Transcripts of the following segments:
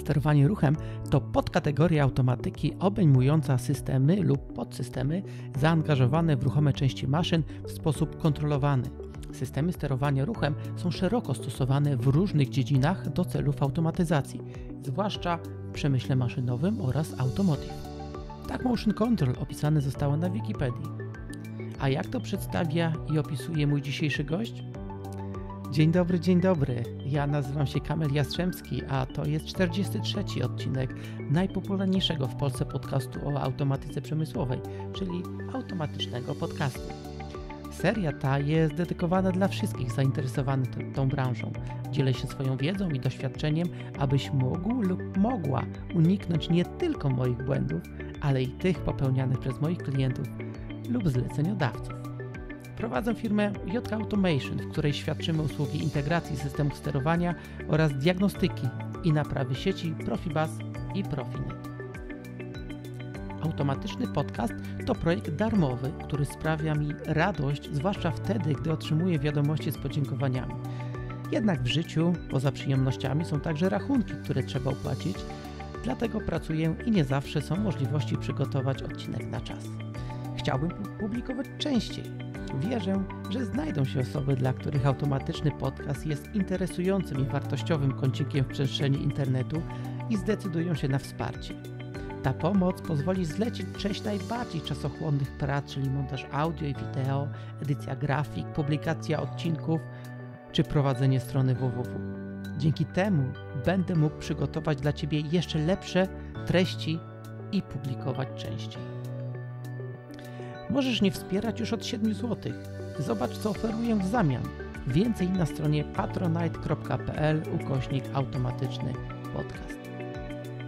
Sterowanie ruchem to podkategoria automatyki obejmująca systemy lub podsystemy zaangażowane w ruchome części maszyn w sposób kontrolowany. Systemy sterowania ruchem są szeroko stosowane w różnych dziedzinach do celów automatyzacji, zwłaszcza w przemyśle maszynowym oraz automotive. Tak Motion Control opisane zostało na Wikipedii. A jak to przedstawia i opisuje mój dzisiejszy gość? Dzień dobry, dzień dobry. Ja nazywam się Kamil Jastrzębski, a to jest 43 odcinek najpopularniejszego w Polsce podcastu o automatyce przemysłowej, czyli automatycznego podcastu. Seria ta jest dedykowana dla wszystkich zainteresowanych tą branżą. Dzielę się swoją wiedzą i doświadczeniem, abyś mógł lub mogła uniknąć nie tylko moich błędów, ale i tych popełnianych przez moich klientów lub zleceniodawców. Prowadzę firmę JK Automation, w której świadczymy usługi integracji systemów sterowania oraz diagnostyki i naprawy sieci Profibus i Profinet. Automatyczny podcast to projekt darmowy, który sprawia mi radość, zwłaszcza wtedy, gdy otrzymuję wiadomości z podziękowaniami. Jednak w życiu, poza przyjemnościami, są także rachunki, które trzeba opłacić, dlatego pracuję i nie zawsze są możliwości przygotować odcinek na czas. Chciałbym publikować częściej. Wierzę, że znajdą się osoby, dla których automatyczny podcast jest interesującym i wartościowym kącikiem w przestrzeni internetu i zdecydują się na wsparcie. Ta pomoc pozwoli zlecić część najbardziej czasochłonnych prac, czyli montaż audio i wideo, edycja grafik, publikacja odcinków czy prowadzenie strony www. Dzięki temu będę mógł przygotować dla Ciebie jeszcze lepsze treści i publikować częściej. Możesz mnie wspierać już od 7 zł. Zobacz, co oferuję w zamian. Więcej na stronie patronite.pl ukośnik automatyczny podcast.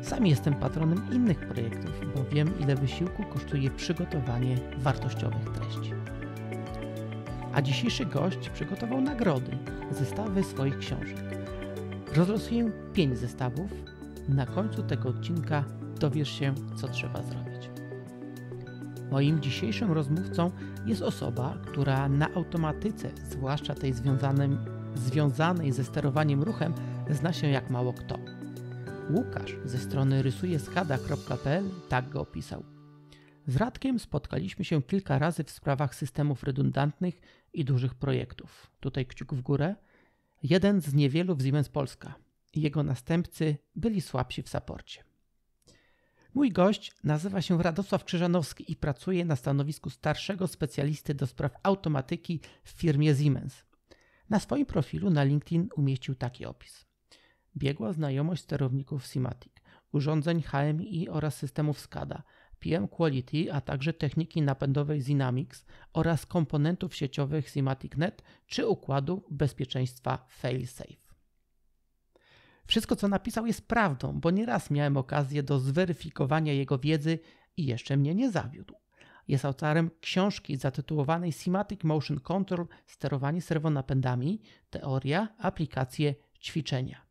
Sam jestem patronem innych projektów, bo wiem, ile wysiłku kosztuje przygotowanie wartościowych treści. A dzisiejszy gość przygotował nagrody, zestawy swoich książek. Rozlosuję 5 zestawów. Na końcu tego odcinka dowiesz się, co trzeba zrobić. Moim dzisiejszym rozmówcą jest osoba, która na automatyce, zwłaszcza tej związanej, ze sterowaniem ruchem, zna się jak mało kto. Łukasz ze strony rysujeskada.pl tak go opisał. Z Radkiem spotkaliśmy się kilka razy w sprawach systemów redundantnych i dużych projektów. Tutaj kciuk w górę. Jeden z niewielu w Siemens Polska. Jego następcy byli słabsi w saporcie. Mój gość nazywa się Radosław Krzyżanowski i pracuje na stanowisku starszego specjalisty do spraw automatyki w firmie Siemens. Na swoim profilu na LinkedIn umieścił taki opis. Biegła znajomość sterowników Simatic, urządzeń HMI oraz systemów SCADA, PM Quality, a także techniki napędowej Dynamics oraz komponentów sieciowych Simatic.net czy układu bezpieczeństwa FailSafe. Wszystko, co napisał, jest prawdą, bo nieraz miałem okazję do zweryfikowania jego wiedzy i jeszcze mnie nie zawiódł. Jest autorem książki zatytułowanej Simatic Motion Control Sterowanie serwonapędami Teoria, aplikacje, ćwiczenia.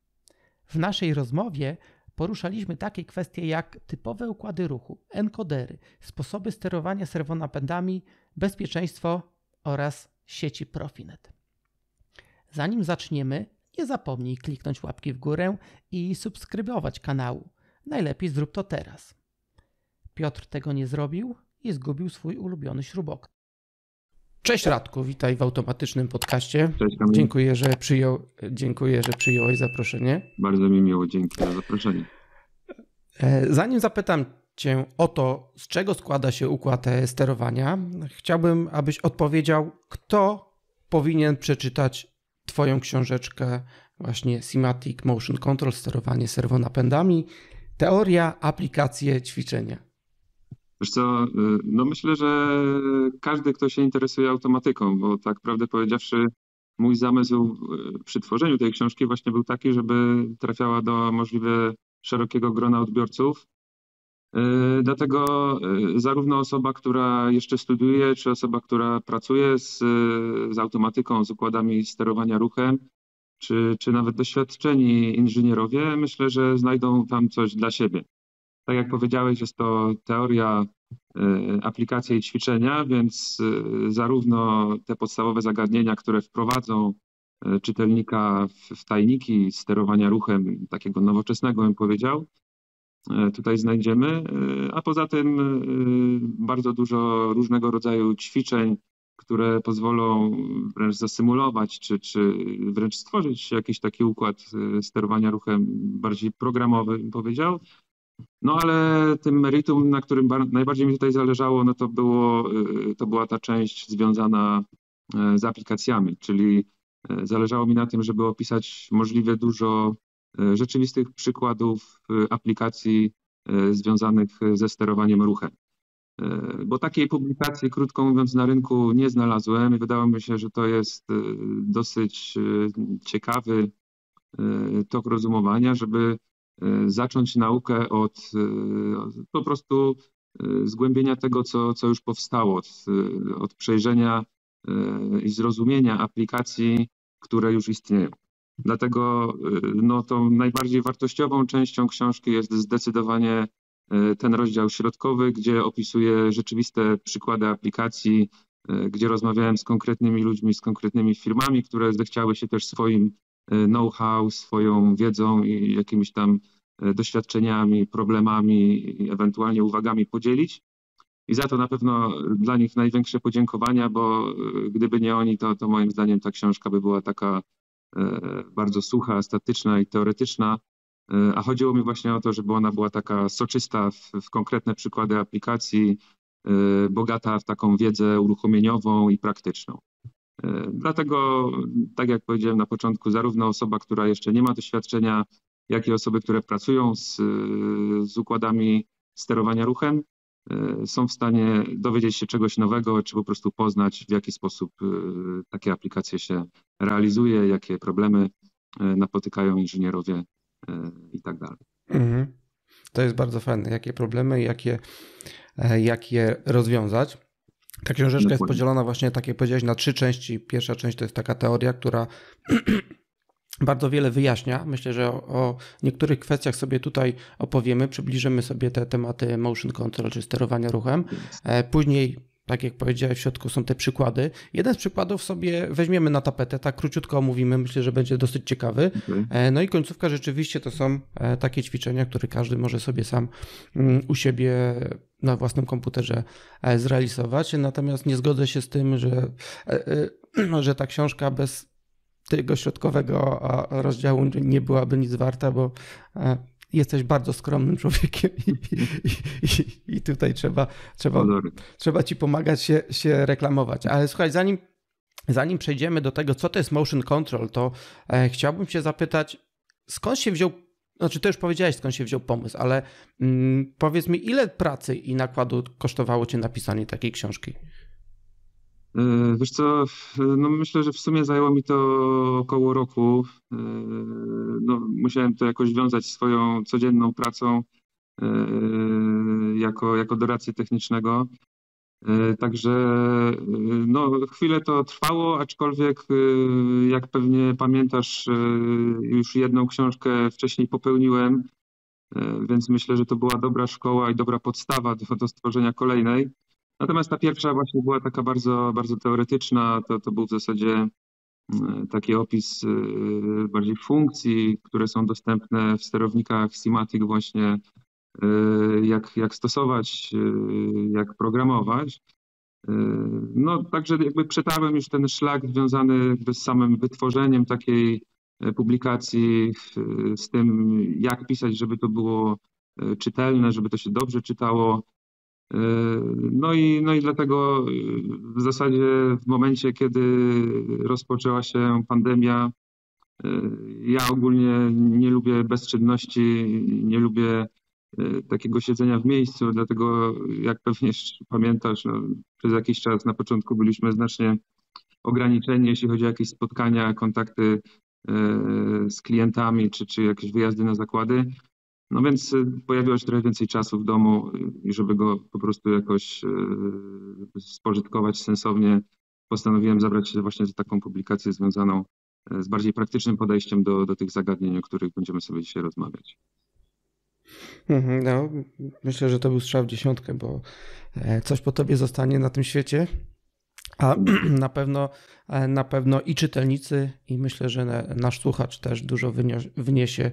W naszej rozmowie poruszaliśmy takie kwestie jak typowe układy ruchu, enkodery, sposoby sterowania serwonapędami, bezpieczeństwo oraz sieci Profinet. Zanim zaczniemy, nie zapomnij kliknąć łapki w górę i subskrybować kanału. Najlepiej zrób to teraz. Piotr tego nie zrobił i zgubił swój ulubiony śrubokręt. Cześć Radku, witaj w automatycznym podcaście. Cześć Kamil. Dziękuję, że, przyjął, dziękuję, że przyjąłeś zaproszenie. Bardzo mi miło, dzięki za zaproszenie. E, Zanim zapytam Cię o to, z czego składa się układ e, sterowania, chciałbym, abyś odpowiedział, kto powinien przeczytać Twoją książeczkę właśnie Simatic Motion Control, sterowanie serwonapędami, teoria, aplikacje, ćwiczenia. Wiesz co, y, no myślę, że każdy, kto się interesuje automatyką, bo tak prawdę powiedziawszy, mój zamysł przy tworzeniu tej książki właśnie był taki, żeby trafiała do możliwie szerokiego grona odbiorców. Y, Dlatego y, zarówno osoba, która jeszcze studiuje, czy osoba, która pracuje z, z automatyką, z układami sterowania ruchem, czy, czy nawet doświadczeni inżynierowie, myślę, że znajdą tam coś dla siebie. Tak jak powiedziałeś, jest to teoria, y, aplikacje i ćwiczenia, więc zarówno te podstawowe zagadnienia, które wprowadzą czytelnika w tajniki sterowania ruchem, takiego nowoczesnego bym powiedział, tutaj znajdziemy, a poza tym bardzo dużo różnego rodzaju ćwiczeń, które pozwolą wręcz zasymulować, czy, czy wręcz stworzyć jakiś taki układ sterowania ruchem bardziej programowy, bym powiedział, no ale tym meritum, na którym najbardziej mi tutaj zależało, no to, było, to była ta część związana e, z aplikacjami, czyli e, zależało mi na tym, żeby opisać możliwie dużo e, rzeczywistych przykładów aplikacji związanych ze sterowaniem ruchem. Bo takiej publikacji, krótko mówiąc, na rynku nie znalazłem i wydało mi się, że to jest dosyć ciekawy tok rozumowania, żeby E, zacząć naukę od e, po prostu e, zgłębienia tego, co, co już powstało, od, od przejrzenia i zrozumienia aplikacji, które już istnieją. Dlatego no, tą najbardziej wartościową częścią książki jest zdecydowanie ten rozdział środkowy, gdzie opisuję rzeczywiste przykłady aplikacji, gdzie rozmawiałem z konkretnymi ludźmi, z konkretnymi firmami, które zechciały się też swoim know-how, swoją wiedzą i jakimiś tam doświadczeniami, problemami, ewentualnie uwagami podzielić. I za to na pewno dla nich największe podziękowania, bo gdyby nie oni, to, to moim zdaniem ta książka by była taka bardzo sucha, statyczna i teoretyczna. A chodziło mi właśnie o to, żeby ona była taka soczysta w, w konkretne przykłady aplikacji, bogata w taką wiedzę uruchomieniową i praktyczną. Dlatego, tak jak powiedziałem na początku, zarówno osoba, która jeszcze nie ma doświadczenia, jak i osoby, które pracują z, z układami sterowania ruchem, e, są w stanie dowiedzieć się czegoś nowego, czy po prostu poznać, w jaki sposób e, takie aplikacje się realizuje, jakie problemy e, napotykają inżynierowie i tak dalej. Mhm. To jest bardzo fajne, jakie problemy, jakie, jak je rozwiązać. Ta książeczka Dokładnie. jest podzielona właśnie, tak jak powiedziałeś, na trzy części. Pierwsza część to jest taka teoria, która bardzo wiele wyjaśnia. Myślę, że o, o, niektórych kwestiach sobie tutaj opowiemy, przybliżymy sobie te tematy motion control czy sterowania ruchem. E, później tak jak powiedziałem, w środku są te przykłady. Jeden z przykładów sobie weźmiemy na tapetę, tak króciutko omówimy, myślę, że będzie dosyć ciekawy. Okay. No i końcówka rzeczywiście to są e, takie ćwiczenia, które każdy może sobie sam mm, u siebie na własnym komputerze e, zrealizować. Natomiast nie zgodzę się z tym, że, e, że ta książka bez tego środkowego rozdziału nie byłaby nic warta, bo jesteś bardzo skromnym człowiekiem i, i, i, i tutaj trzeba, trzeba, trzeba ci pomagać się, się reklamować. Ale słuchaj, zanim, zanim przejdziemy do tego, co to jest motion control, to e, chciałbym się zapytać, skąd się wziął znaczy, to już powiedziałeś, skąd się wziął pomysł, ale mm, powiedz mi, ile pracy i nakładu kosztowało cię napisanie takiej książki? E, wiesz co, no myślę, że w sumie zajęło mi to około roku. E, no, musiałem to jakoś wiązać swoją codzienną pracą e, jako, jako doradcy technicznego. Także no, chwilę to trwało, aczkolwiek jak pewnie pamiętasz, już jedną książkę wcześniej popełniłem, więc myślę, że to była dobra szkoła i dobra podstawa do, do stworzenia kolejnej. Natomiast ta pierwsza właśnie była taka bardzo, bardzo teoretyczna. To, to był w zasadzie mm, taki opis y, bardziej funkcji, które są dostępne w sterownikach Simatic właśnie, y, jak, jak stosować, y, jak programować. No także jakby przetarłem już ten szlak związany z samym wytworzeniem takiej publikacji, z tym jak pisać, żeby to było czytelne, żeby to się dobrze czytało, no i, no i dlatego w zasadzie w momencie, kiedy rozpoczęła się pandemia, ja ogólnie nie lubię bezczynności, nie lubię takiego siedzenia w miejscu, dlatego jak pewnie pamiętasz, no, przez jakiś czas na początku byliśmy znacznie ograniczeni, jeśli chodzi o jakieś spotkania, kontakty z klientami, czy, czy jakieś wyjazdy na zakłady. No więc y, pojawiło się trochę więcej czasu w domu y, i żeby go po prostu jakoś y, spożytkować sensownie, postanowiłem zabrać się właśnie za taką publikację związaną z bardziej praktycznym podejściem do, do tych zagadnień, o których będziemy sobie dzisiaj rozmawiać. Mhm, no, myślę, że to był strzał w dziesiątkę, bo e, coś po tobie zostanie na tym świecie. A na pewno, na pewno i czytelnicy, i myślę, że nasz słuchacz też dużo wyniesie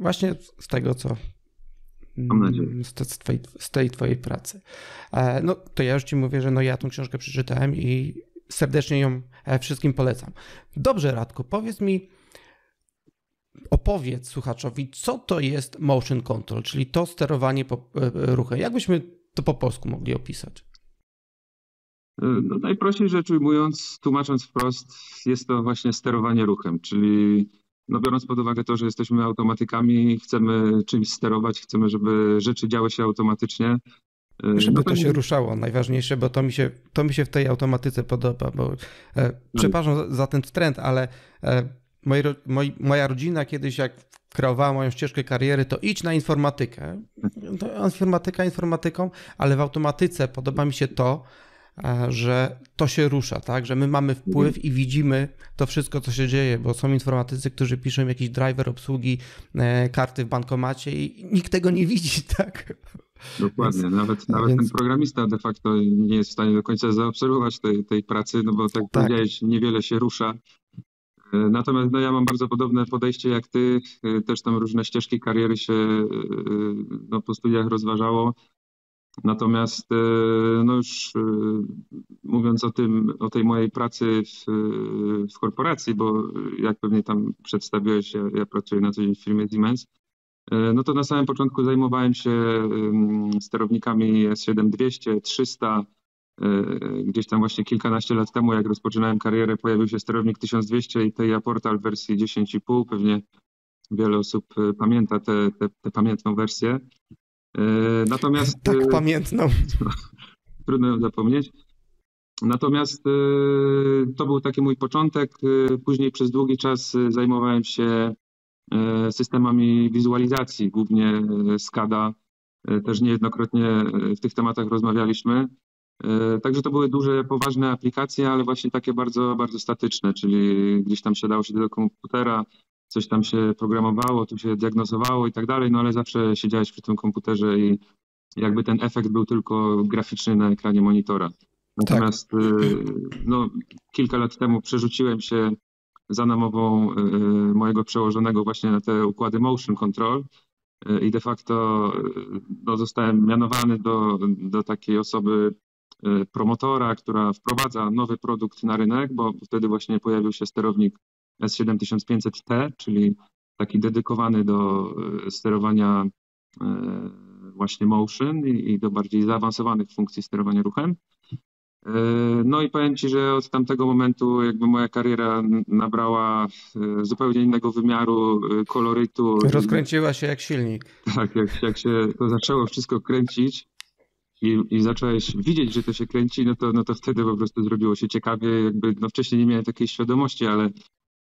właśnie z tego, co z, twojej, z tej twojej pracy. No to ja już ci mówię, że no ja tą książkę przeczytałem i serdecznie ją wszystkim polecam. Dobrze, Radku, powiedz mi, opowiedz słuchaczowi, co to jest motion control, czyli to sterowanie e, ruchem. Jak byśmy to po polsku mogli opisać? E, no, najprościej rzecz ujmując, tłumacząc wprost, jest to właśnie sterowanie ruchem, czyli no, biorąc pod uwagę to, że jesteśmy automatykami, chcemy czymś sterować, chcemy, żeby rzeczy działy się automatycznie. E, żeby no to, to się ruszało, najważniejsze, bo to mi się, to mi się w tej automatyce podoba, bo e, przepraszam za ten trend, ale e, moi, moi, moja rodzina kiedyś jak kreowała moją ścieżkę kariery, to idź na informatykę. To informatyka informatyką, ale w automatyce podoba mi się to, że to się rusza, tak? Że my mamy wpływ i widzimy to wszystko, co się dzieje, bo są informatycy, którzy piszą jakiś driver obsługi e, karty w bankomacie i nikt tego nie widzi, tak? Dokładnie, więc, nawet, nawet więc... ten programista de facto nie jest w stanie do końca zaobserwować tej, tej pracy, no bo tak, tak. powiedziałeś, niewiele się rusza E, natomiast no, ja mam bardzo podobne podejście jak ty. E, też tam różne ścieżki kariery się e, no, po studiach rozważało. Natomiast no już mówiąc o tym, o tej mojej pracy w, w korporacji, bo jak pewnie tam przedstawiłeś, ja, ja pracuję na co dzień w firmie Siemens, no to na samym początku zajmowałem się sterownikami S7200, 300, E, gdzieś tam właśnie kilkanaście lat temu, jak rozpoczynałem karierę, pojawił się sterownik 1200 i tej Portal w wersji 10,5. Pewnie wiele osób e, pamięta tę pamiętną wersję. E, natomiast. Tak, pamiętną. Trudno ją zapomnieć. Natomiast to był taki mój początek. Później przez długi czas zajmowałem się systemami wizualizacji, głównie SCADA. Też niejednokrotnie w tych tematach rozmawialiśmy. E, także to były duże, poważne aplikacje, ale właśnie takie bardzo, bardzo statyczne, czyli gdzieś tam siadało się do komputera, coś tam się programowało, tu się diagnozowało i tak dalej, no ale zawsze siedziałeś przy tym komputerze i jakby ten efekt był tylko graficzny na ekranie monitora. Natomiast tak. no, kilka lat temu przerzuciłem się za namową e, mojego przełożonego właśnie na te układy motion control i de facto no, zostałem mianowany do, do takiej osoby Y, promotora, która wprowadza nowy produkt na rynek, bo wtedy właśnie pojawił się sterownik S7500T, czyli taki dedykowany do y, sterowania y, właśnie motion i do bardziej zaawansowanych funkcji sterowania ruchem. No i powiem Ci, że od tamtego momentu jakby moja kariera nabrała zupełnie innego wymiaru, kolorytu. Rozkręciła się jak silnik. Tak, jak, jak się to zaczęło wszystko kręcić, i, i zacząłeś widzieć, że to się kręci, no to, no to wtedy po prostu zrobiło się ciekawie. Jakby, no wcześniej nie miałem takiej świadomości, ale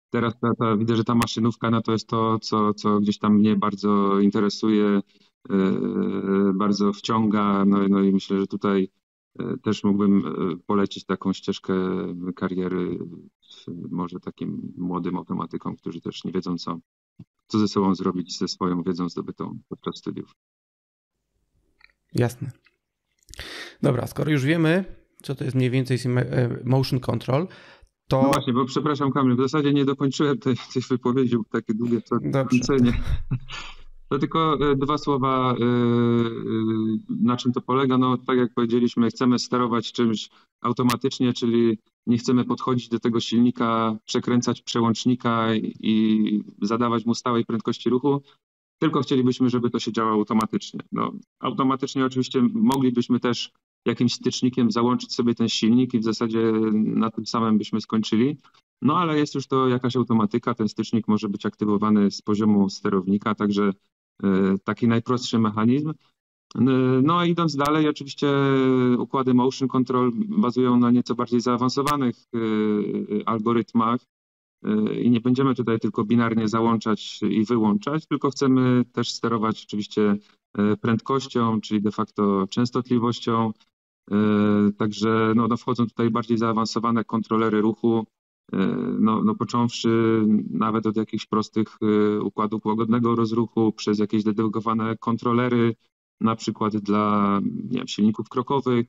teraz ta, widzę, że ta maszynówka no to jest to, co, co gdzieś tam mnie bardzo interesuje, yy, bardzo wciąga. No, no i myślę, że tutaj yy, też mógłbym polecić taką ścieżkę kariery może takim młodym automatykom, którzy też nie wiedzą, co, co ze sobą zrobić ze swoją wiedzą zdobytą podczas studiów. Jasne. Dobra, skoro już wiemy, co to jest mniej więcej e, motion control, to... No właśnie, bo przepraszam Kamil, w zasadzie nie dokończyłem tej, tej wypowiedzi, bo takie długie kończenie. To tylko e, dwa słowa, e, na czym to polega. No tak jak powiedzieliśmy, chcemy sterować czymś automatycznie, czyli nie chcemy podchodzić do tego silnika, przekręcać przełącznika i zadawać mu stałej prędkości ruchu, tylko chcielibyśmy, żeby to się działało automatycznie. No, automatycznie oczywiście moglibyśmy też jakimś stycznikiem załączyć sobie ten silnik i w zasadzie na tym samym byśmy skończyli. No ale jest już to jakaś automatyka, ten stycznik może być aktywowany z poziomu sterownika, także e, taki najprostszy mechanizm. E, no idąc dalej, oczywiście układy motion control bazują na nieco bardziej zaawansowanych e, algorytmach, i nie będziemy tutaj tylko binarnie załączać i wyłączać, tylko chcemy też sterować oczywiście prędkością, czyli de facto częstotliwością. E, także no, no wchodzą tutaj bardziej zaawansowane kontrolery ruchu, e, no, no począwszy nawet od jakichś prostych układów łagodnego rozruchu, przez jakieś dedykowane kontrolery, na przykład dla wiem, silników krokowych,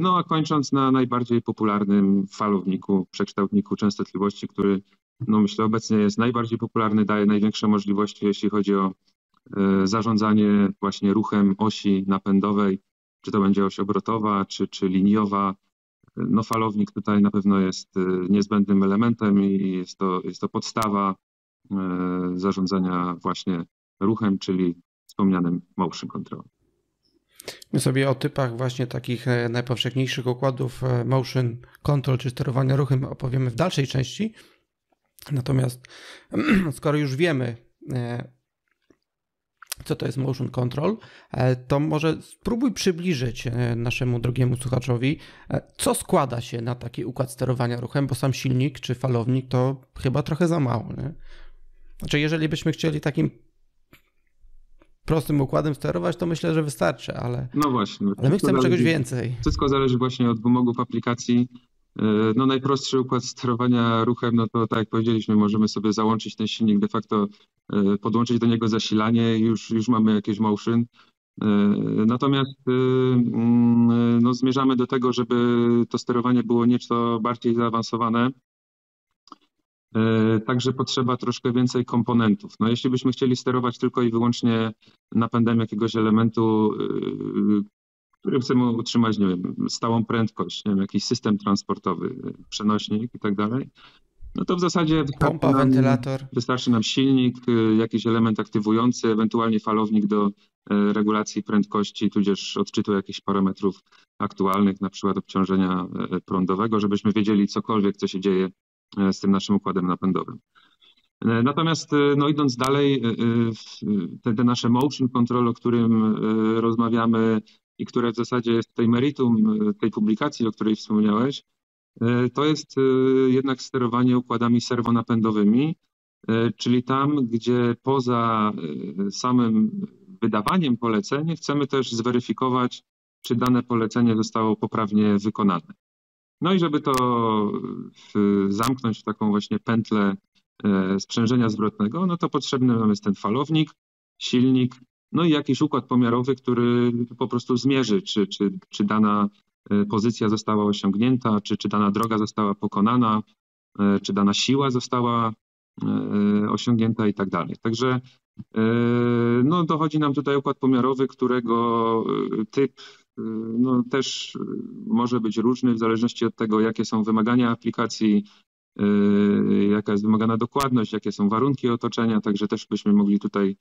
No a kończąc na najbardziej popularnym falowniku, przekształtniku częstotliwości, który no myślę obecnie jest najbardziej popularny, daje największe możliwości, jeśli chodzi o zarządzanie właśnie ruchem osi napędowej, czy to będzie oś obrotowa, czy, czy liniowa. No falownik tutaj na pewno jest niezbędnym elementem i jest to, jest to podstawa zarządzania właśnie ruchem, czyli wspomnianym motion control. My sobie o typach właśnie takich e, najpowszechniejszych układów e, motion control czy sterowania ruchem opowiemy w dalszej części. Natomiast skoro już wiemy, e, co to jest motion control, to może spróbuj przybliżyć naszemu drogiemu słuchaczowi, co składa się na taki układ sterowania ruchem, bo sam silnik czy falownik to chyba trochę za mało. Nie? Znaczy, jeżeli byśmy chcieli takim prostym układem sterować, to myślę, że wystarczy, ale, no właśnie, ale my chcemy zależy, czegoś więcej. Wszystko zależy właśnie od wymogów aplikacji. E, no najprostszy układ sterowania ruchem, no to tak jak powiedzieliśmy, możemy sobie załączyć ten silnik, de facto e, podłączyć do niego zasilanie już, już mamy jakieś motion. E, natomiast mm, no, zmierzamy do tego, żeby to sterowanie było nieco bardziej zaawansowane. Także potrzeba troszkę więcej komponentów. No jeśli byśmy chcieli sterować tylko i wyłącznie napędem jakiegoś elementu, e, który chcemy utrzymać, nie wiem, stałą prędkość, nie wiem, jakiś system transportowy, przenośnik i tak dalej, no to w zasadzie pompa, nam, wentylator. Wystarczy nam silnik, e, jakiś element aktywujący, ewentualnie falownik do regulacji prędkości, tudzież odczytu jakichś parametrów aktualnych, na przykład obciążenia prądowego, żebyśmy wiedzieli cokolwiek, co się dzieje E, z tym naszym układem napędowym. E, natomiast e, no idąc dalej, te, te, nasze motion control, o którym rozmawiamy i które w zasadzie jest tej meritum tej publikacji, o której wspomniałeś, to jest jednak sterowanie układami serwonapędowymi, czyli tam, gdzie poza samym wydawaniem poleceń chcemy też zweryfikować, czy dane polecenie zostało poprawnie wykonane. No i żeby to zamknąć w taką właśnie pętlę e, sprzężenia zwrotnego, no to potrzebny nam jest ten falownik, silnik, no i jakiś układ pomiarowy, który po prostu zmierzy, czy, czy, czy dana e, pozycja została osiągnięta, czy, czy dana droga została pokonana, e, czy dana siła została osiągnięta i tak dalej. Także no, dochodzi nam tutaj układ pomiarowy, którego typ no, też może być różny w zależności od tego, jakie są wymagania aplikacji, jaka jest wymagana dokładność, jakie są warunki otoczenia, także też byśmy mogli tutaj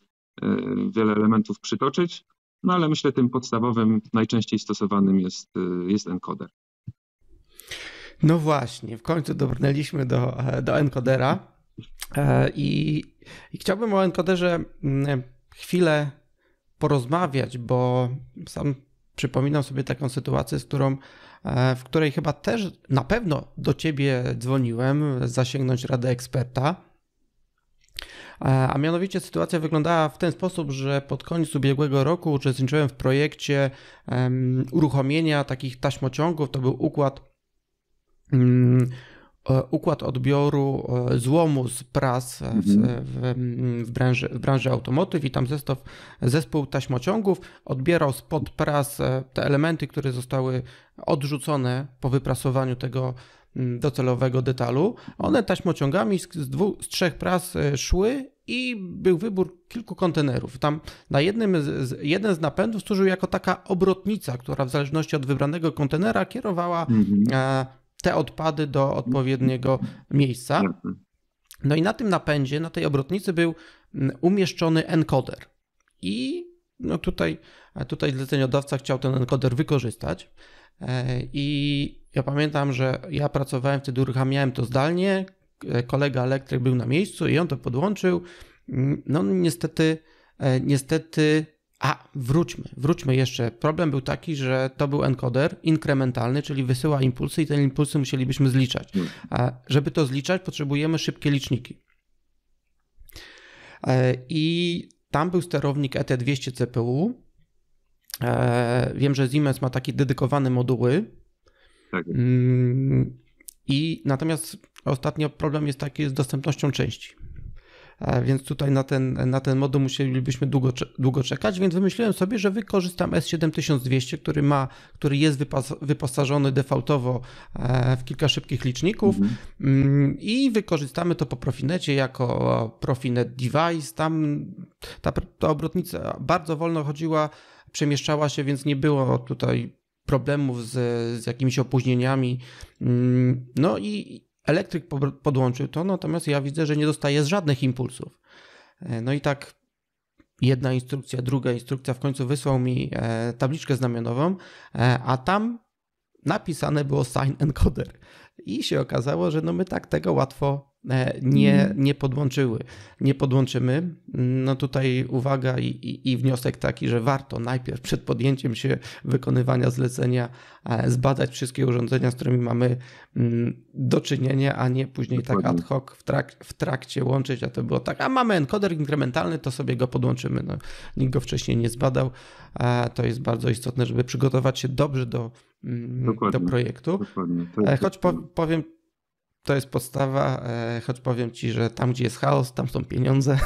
wiele elementów przytoczyć. No ale myślę, tym podstawowym, najczęściej stosowanym jest, y, jest encoder. No właśnie, w końcu dobrnęliśmy do, do encodera e, i, i chciałbym o encoderze mm, chwilę porozmawiać, bo sam przypominam sobie taką sytuację, z którą, e, w której chyba też na pewno do ciebie dzwoniłem, zasięgnąć radę eksperta. E, a mianowicie sytuacja wyglądała w ten sposób, że pod koniec ubiegłego roku uczestniczyłem w projekcie um, uruchomienia takich taśmociągów. To był układ um, układ odbioru e, złomu z pras w, mhm. w, w, branży, w branży automotyw i tam zestaw, zespół taśmociągów odbierał spod pras te elementy, które zostały odrzucone po wyprasowaniu tego docelowego detalu. One taśmociągami z, z, dwóch, z trzech pras szły i był wybór kilku kontenerów. Tam na jednym z, jeden z napędów służył jako taka obrotnica, która w zależności od wybranego kontenera kierowała mhm te odpady do odpowiedniego miejsca. No i na tym napędzie, na tej obrotnicy był mm, umieszczony encoder. I no tutaj, tutaj zleceniodawca chciał ten encoder wykorzystać. E, I ja pamiętam, że ja pracowałem wtedy, uruchamiałem to zdalnie. E, kolega elektryk był na miejscu i on to podłączył. No niestety, e, niestety a, wróćmy, wróćmy jeszcze. Problem był taki, że to był encoder inkrementalny, czyli wysyła impulsy i te impulsy musielibyśmy zliczać. A żeby to zliczać, potrzebujemy szybkie liczniki. I tam był sterownik ET200 CPU. E, wiem, że Siemens ma takie dedykowane moduły. Tak. Mm, I natomiast ostatnio problem jest taki z dostępnością części. więc tutaj na ten, na ten moduł musielibyśmy długo, długo czekać, więc wymyśliłem sobie, że wykorzystam S7200, który ma, który jest wyposażony defaultowo w kilka szybkich liczników mhm. Mm, i wykorzystamy to po Profinecie jako Profinet device. Tam ta, ta obrotnica bardzo wolno chodziła, przemieszczała się, więc nie było tutaj problemów z, z jakimiś opóźnieniami. Mm, no i elektryk podłączył to, natomiast ja widzę, że nie dostaje żadnych impulsów. E, no i tak jedna instrukcja, druga instrukcja, w końcu wysłał mi e, tabliczkę znamionową, e, a tam napisane było sign encoder. I się okazało, że no my tak tego łatwo nie, mhm. nie podłączyły. Nie podłączymy. No tutaj uwaga i, i, i, wniosek taki, że warto najpierw przed podjęciem się wykonywania zlecenia e, zbadać wszystkie urządzenia, z którymi mamy mm, do czynienia, a nie później Dokładnie. tak ad hoc w, trak, w trakcie łączyć, a to było tak, a mamy encoder inkrementalny, to sobie go podłączymy. No, nikt go wcześniej nie zbadał. To jest bardzo istotne, żeby przygotować się dobrze do, mm, do projektu. Dokładnie. E, choć powiem to jest podstawa, e, choć powiem ci, że tam, gdzie jest chaos, tam są pieniądze,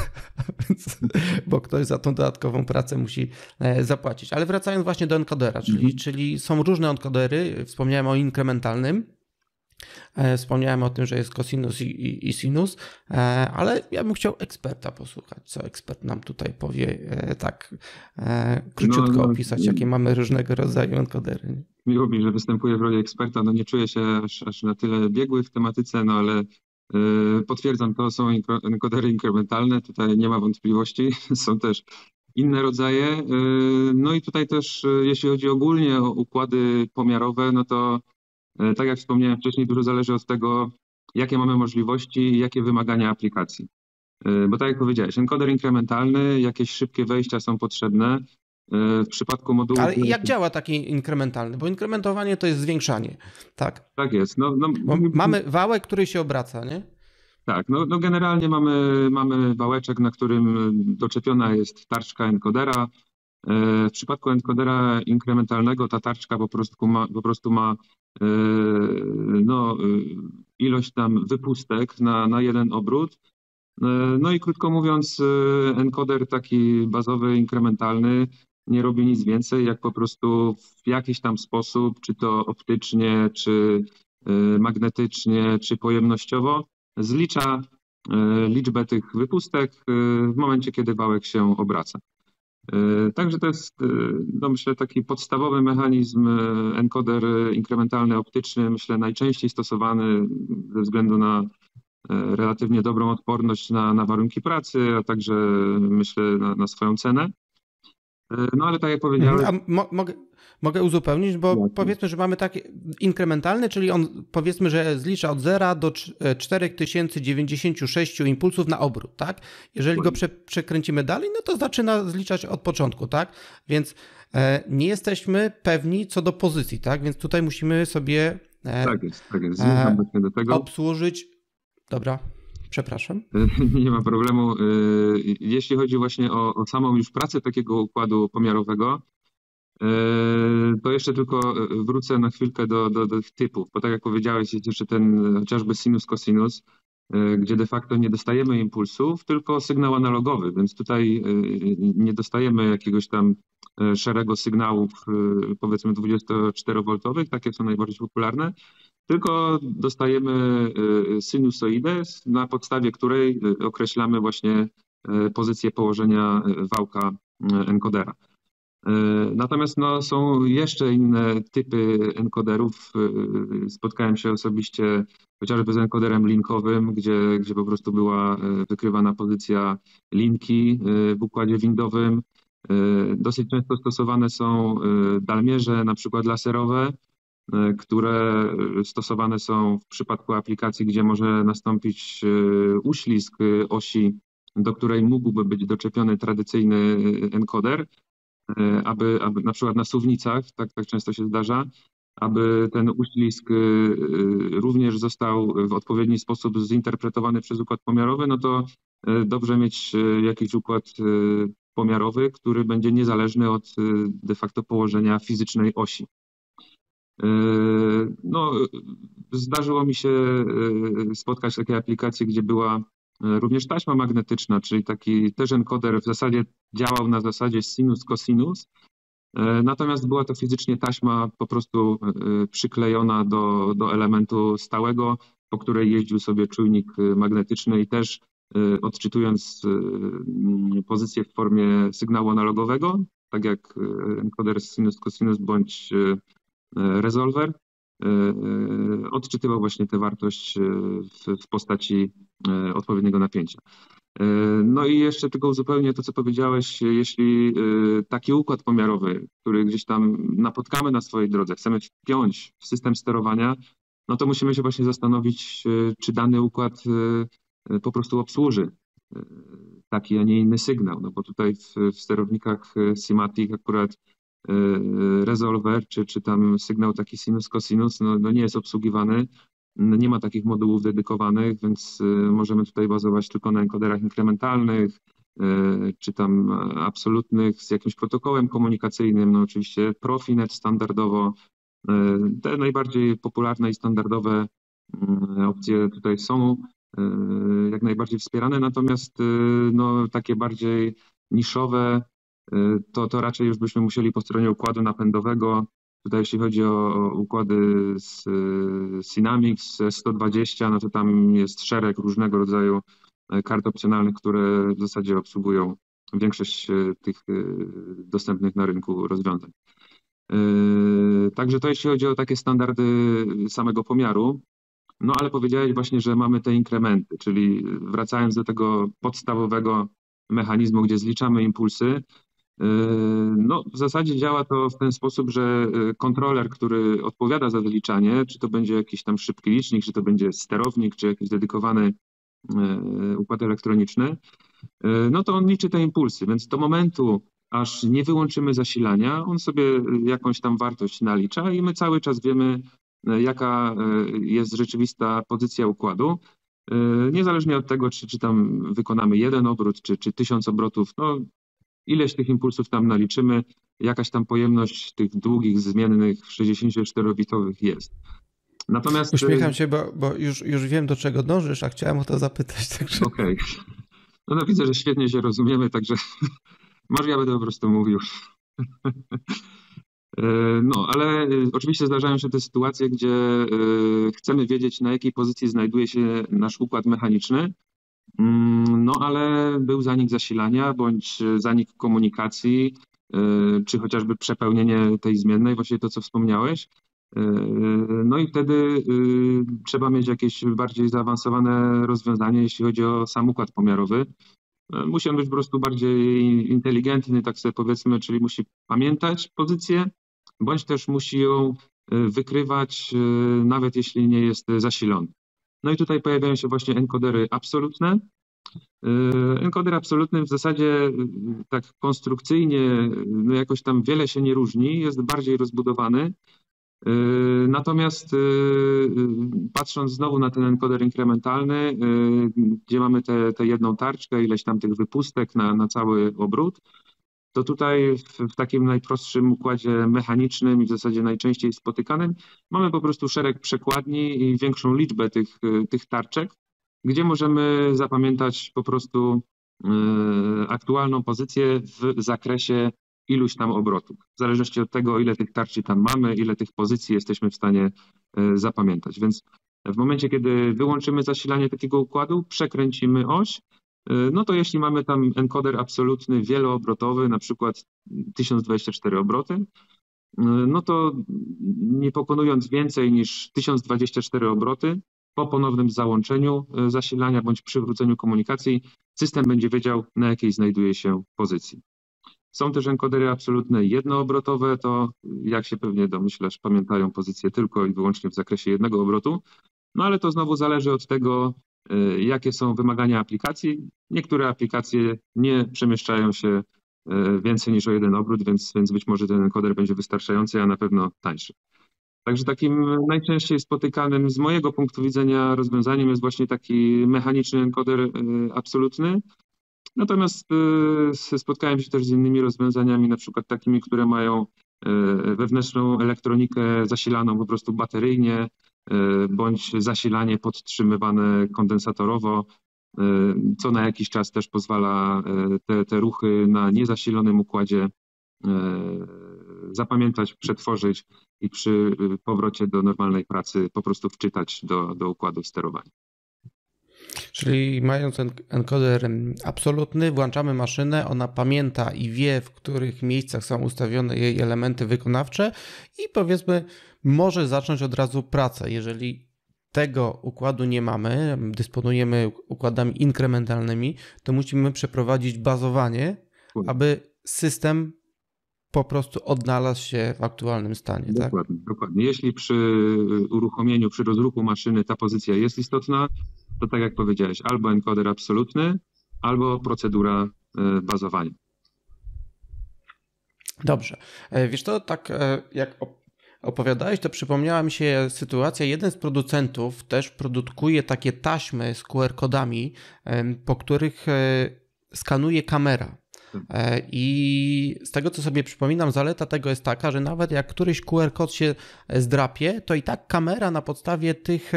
bo ktoś za tą dodatkową pracę musi e, zapłacić. Ale wracając właśnie do encodera, czyli, mhm. czyli są różne encodery, wspomniałem o inkrementalnym, Wspomniałem o tym, że jest cosinus i, i, i, sinus, ale ja bym chciał eksperta posłuchać, co ekspert nam tutaj powie, tak króciutko no, no, opisać, jakie mamy różnego rodzaju encodery miło mi, że występuję w roli eksperta. No nie czuję się aż, aż na tyle biegły w tematyce, no ale potwierdzam, to są encodery inkrementalne, tutaj nie ma wątpliwości. Są też inne rodzaje. No i tutaj też, jeśli chodzi ogólnie o układy pomiarowe, no to tak jak wspomniałem wcześniej, dużo zależy od tego, jakie mamy możliwości i jakie wymagania aplikacji. Bo tak jak powiedziałeś, encoder inkrementalny, jakieś szybkie wejścia są potrzebne. W przypadku modułu. Ale jak działa taki inkrementalny? Bo inkrementowanie to jest zwiększanie, tak? Tak jest. No, no, mamy wałek, który się obraca, nie? Tak, no, no generalnie mamy, mamy wałeczek, na którym doczepiona jest tarczka encodera. E, w przypadku encodera inkrementalnego ta tarczka po prostu ma, po prostu ma e, no, e, ilość tam wypustek na, na jeden obrót. No i krótko mówiąc, encoder taki bazowy, inkrementalny nie robi nic więcej, jak po prostu w jakiś tam sposób, czy to optycznie, czy magnetycznie, czy pojemnościowo, zlicza liczbę tych wypustek w momencie, kiedy wałek się obraca. Także to jest, no myślę, taki podstawowy mechanizm encoder inkrementalny optyczny, myślę, najczęściej stosowany ze względu na relatywnie dobrą odporność na, na warunki pracy, a także myślę na, na swoją cenę. No ale tak jak powiedziałem. Mo mogę, mogę uzupełnić, bo powiedzmy, że mamy taki inkrementalny, czyli on powiedzmy, że zlicza od 0 do 4096 e, impulsów na obrót, tak? Jeżeli go prze przekręcimy dalej, no to zaczyna zliczać od początku, tak? Więc e, nie jesteśmy pewni co do pozycji, tak? Więc tutaj musimy sobie e, tak jest, tak jest. E, do tego. obsłużyć. Dobra. Przepraszam. Nie ma problemu. Y, jeśli chodzi właśnie o, o samą już pracę takiego układu pomiarowego, to jeszcze tylko wrócę na chwilkę do, do, do typów, bo tak jak powiedziałeś, jest jeszcze ten chociażby sinus, cosinus, gdzie de facto nie dostajemy impulsów, tylko sygnał analogowy, więc tutaj nie dostajemy jakiegoś tam szeregu sygnałów, powiedzmy 24V, takie są najbardziej popularne, tylko dostajemy sinusoidę, na podstawie której określamy właśnie pozycję położenia wałka enkodera. Natomiast no, są jeszcze inne typy encoderów. Spotkałem się osobiście chociażby z encoderem linkowym, gdzie, gdzie po prostu była wykrywana pozycja linki w układzie windowym. Dosyć często stosowane są dalmierze, na przykład laserowe, E, które stosowane są w przypadku aplikacji, gdzie może nastąpić e, uślizg osi, do której mógłby być doczepiony tradycyjny encoder, e, aby, aby na przykład na suwnicach, tak, tak często się zdarza, aby ten uślizg również został w odpowiedni sposób zinterpretowany przez układ pomiarowy, no to dobrze mieć jakiś układ pomiarowy, który będzie niezależny od de facto położenia fizycznej osi. E, no, zdarzyło mi się e, spotkać takie aplikacje, gdzie była również taśma magnetyczna, czyli taki też encoder w zasadzie działał na zasadzie sinus-cosinus, natomiast była to fizycznie taśma po prostu przyklejona do, do elementu stałego, po której jeździł sobie czujnik magnetyczny i też odczytując pozycję w formie sygnału analogowego, tak jak encoder sinus-cosinus bądź resolver, E, e, odczytywał właśnie tę wartość e, w, w postaci odpowiedniego napięcia. No i jeszcze tylko uzupełnię to, co powiedziałeś, jeśli taki układ pomiarowy, który gdzieś tam napotkamy na swojej drodze, chcemy wpiąć w system sterowania, no to musimy się właśnie zastanowić, czy dany układ po prostu obsłuży taki, a nie inny sygnał, no bo tutaj w, w sterownikach Simatic akurat Y, resolver, czy, czy tam sygnał taki sinus, cosinus, no, no nie jest obsługiwany. No nie ma takich modułów dedykowanych, więc y, możemy tutaj bazować tylko na encoderach inkrementalnych, y, czy tam absolutnych z jakimś protokołem komunikacyjnym. No oczywiście Profinet standardowo. Te najbardziej popularne i standardowe opcje tutaj są jak najbardziej wspierane, natomiast no, takie bardziej niszowe, to, to raczej już byśmy musieli po stronie układu napędowego. Tutaj jeśli chodzi o układy z Synamics 120, no to tam jest szereg różnego rodzaju e, kart opcjonalnych, które w zasadzie obsługują większość tych dostępnych na rynku rozwiązań. Także to jeśli chodzi o takie standardy samego pomiaru. No ale powiedziałeś właśnie, że mamy te inkrementy, czyli wracając do tego podstawowego mechanizmu, gdzie zliczamy impulsy, no, w zasadzie działa to w ten sposób, że yy, kontroler, który odpowiada za wyliczanie, czy to będzie jakiś tam szybki licznik, czy to będzie sterownik, czy jakiś dedykowany yy, układ elektroniczny, no to on liczy te impulsy, więc do momentu, aż nie wyłączymy zasilania, on sobie jakąś tam wartość nalicza i my cały czas wiemy, jaka jest rzeczywista pozycja układu. Niezależnie od tego, czy, czy tam wykonamy jeden obrót, czy, czy tysiąc obrotów, no ileś tych impulsów tam naliczymy, jakaś tam pojemność tych długich, zmiennych 64-bitowych jest. Natomiast... Uśmiecham się, bo, bo już, już wiem, do czego dążysz, a chciałem o to zapytać. Także... Okej. Okay. No, no widzę, że świetnie się rozumiemy, także może ja będę po prostu mówił. E, no, ale e, oczywiście zdarzają się te sytuacje, gdzie e, chcemy wiedzieć, na jakiej pozycji znajduje się nasz układ mechaniczny, no ale był zanik zasilania bądź zanik komunikacji, y, czy chociażby przepełnienie tej zmiennej, właśnie to, co wspomniałeś. Y, no i wtedy trzeba mieć jakieś bardziej zaawansowane rozwiązanie, jeśli chodzi o sam układ pomiarowy. Musi on być po prostu bardziej inteligentny, tak sobie powiedzmy, czyli musi pamiętać pozycję, bądź też musi ją wykrywać, nawet jeśli nie jest zasilony. No i tutaj pojawiają się właśnie encodery absolutne. Y, encoder absolutny w zasadzie y, tak konstrukcyjnie no jakoś tam wiele się nie różni, jest bardziej rozbudowany. Natomiast patrząc znowu na ten encoder inkrementalny, gdzie mamy tę jedną tarczkę, ileś tam tych wypustek na, na cały obrót, to tutaj w, w, takim najprostszym układzie mechanicznym i w zasadzie najczęściej spotykanym mamy po prostu szereg przekładni i większą liczbę tych, tych tarczek, gdzie możemy zapamiętać po prostu y, aktualną pozycję w zakresie iluś tam obrotów. W zależności od tego, ile tych tarczy tam mamy, ile tych pozycji jesteśmy w stanie y, zapamiętać. Więc w momencie, kiedy wyłączymy zasilanie takiego układu, przekręcimy oś, no to jeśli mamy tam encoder absolutny wieloobrotowy, na przykład 1024 obroty, e, no to nie pokonując więcej niż 1024 obroty, po ponownym załączeniu e, zasilania bądź przywróceniu komunikacji, system będzie wiedział, na jakiej znajduje się pozycji. Są też encodery absolutne jednoobrotowe, to jak się pewnie domyślasz, pamiętają pozycję tylko i wyłącznie w zakresie jednego obrotu, no ale to znowu zależy od tego, Y, jakie są wymagania aplikacji. Niektóre aplikacje nie przemieszczają się y, więcej niż o jeden obrót, więc, więc być może ten encoder będzie wystarczający, a na pewno tańszy. Także takim najczęściej spotykanym z mojego punktu widzenia rozwiązaniem jest właśnie taki mechaniczny encoder y, absolutny. Natomiast spotkałem się też z innymi rozwiązaniami, na przykład takimi, które mają wewnętrzną elektronikę zasilaną po prostu bateryjnie, E, bądź zasilanie podtrzymywane kondensatorowo. co na jakiś czas też pozwala te, te ruchy na niezasilonym układzie zapamiętać, przetworzyć i przy powrocie do normalnej pracy po prostu wczytać do, do układu sterowania. Czyli mając encoder absolutny, włączamy maszynę, ona pamięta i wie, w których miejscach są ustawione jej elementy wykonawcze i powiedzmy, może zacząć od razu pracę. Jeżeli tego układu nie mamy, dysponujemy układami inkrementalnymi, to musimy przeprowadzić bazowanie, aby system po prostu odnalazł się w aktualnym stanie. Tak? Dokładnie, tak? dokładnie. Jeśli przy uruchomieniu, przy rozruchu maszyny ta pozycja jest istotna, to tak jak powiedziałeś, albo encoder absolutny, albo procedura e, bazowania. Dobrze. E, wiesz to tak e, jak opowiadałeś, to przypomniała mi się sytuacja. Jeden z producentów też produkuje takie taśmy z QR-kodami, po których skanuje kamera. I z tego, co sobie przypominam, zaleta tego jest taka, że nawet jak któryś QR-kod się zdrapie, to i tak kamera na podstawie tych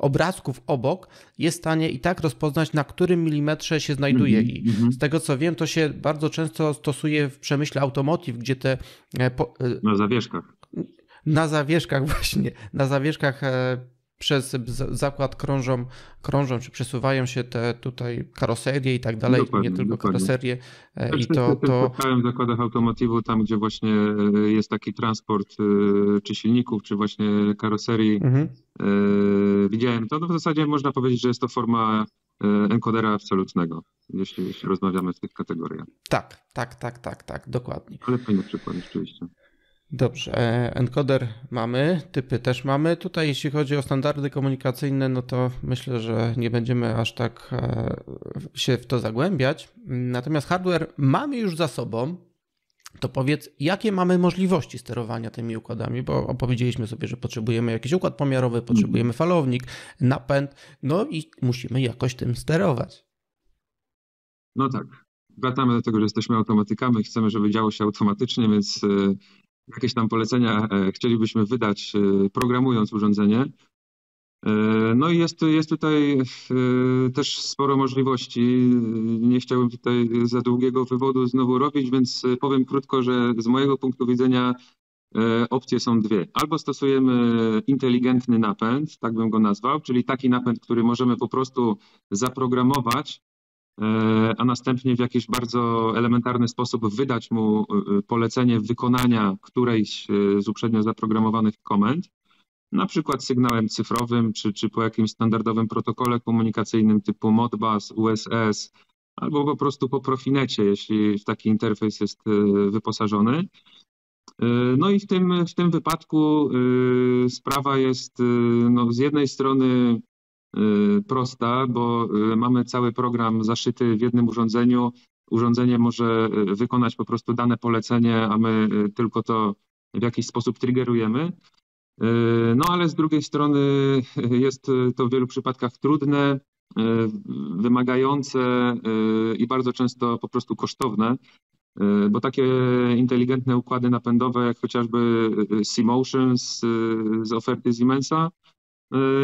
obrazków obok jest w stanie i tak rozpoznać, na którym milimetrze się znajduje. -hmm. I mhm. z tego co wiem, to się bardzo często stosuje w przemyśle automotive, gdzie te. E, po, e, na zawieszkach. Na zawieszkach, właśnie. Na zawieszkach e, przez zakład krążą, krążą czy przesuwają się te tutaj karoserie i tak dalej, dokładnie, nie tylko dokładnie. karoserie. E, I to, to... W zakładach automotywu, tam gdzie właśnie e, jest taki transport e, czy silników, czy właśnie karoserii. Mhm. Widziałem to, no w zasadzie można powiedzieć, że jest to forma enkodera absolutnego, jeśli, jeśli rozmawiamy w tych kategoriach. Tak, tak, tak, tak, tak, dokładnie. Ale fajny przykład rzeczywiście. Dobrze, e, encoder mamy, typy też mamy. Tutaj jeśli chodzi o standardy komunikacyjne, no to myślę, że nie będziemy aż tak e, się w to zagłębiać. Natomiast hardware mamy już za sobą. To powiedz, jakie mamy możliwości sterowania tymi układami, bo opowiedzieliśmy sobie, że potrzebujemy jakiś układ pomiarowy, potrzebujemy falownik, napęd, no i musimy jakoś tym sterować. No tak. Wracamy do tego, że jesteśmy automatykami, chcemy, żeby działo się automatycznie, więc e, jakieś tam polecenia e, chcielibyśmy wydać, e, programując urządzenie. E, no i jest, jest tutaj też sporo możliwości. Nie chciałbym tutaj za długiego wywodu znowu robić, więc powiem krótko, że z mojego punktu widzenia opcje są dwie. Albo stosujemy inteligentny napęd, tak bym go nazwał, czyli taki napęd, który możemy po prostu zaprogramować a następnie w jakiś bardzo elementarny sposób wydać mu e, polecenie wykonania którejś e, z uprzednio zaprogramowanych komend, na przykład sygnałem cyfrowym, czy, czy po jakimś standardowym protokole komunikacyjnym typu Modbus, USS, albo po prostu po Profinecie, jeśli taki interfejs jest wyposażony. No i w tym, w tym wypadku sprawa jest no, z jednej strony prosta, bo y, mamy cały program zaszyty w jednym urządzeniu. Urządzenie może y, wykonać po prostu dane polecenie, a my tylko to w jakiś sposób triggerujemy. No ale z drugiej strony jest to w wielu przypadkach trudne, wymagające i bardzo często po prostu kosztowne, bo takie inteligentne układy napędowe, jak chociażby C-Motion z, oferty Siemensa, Y,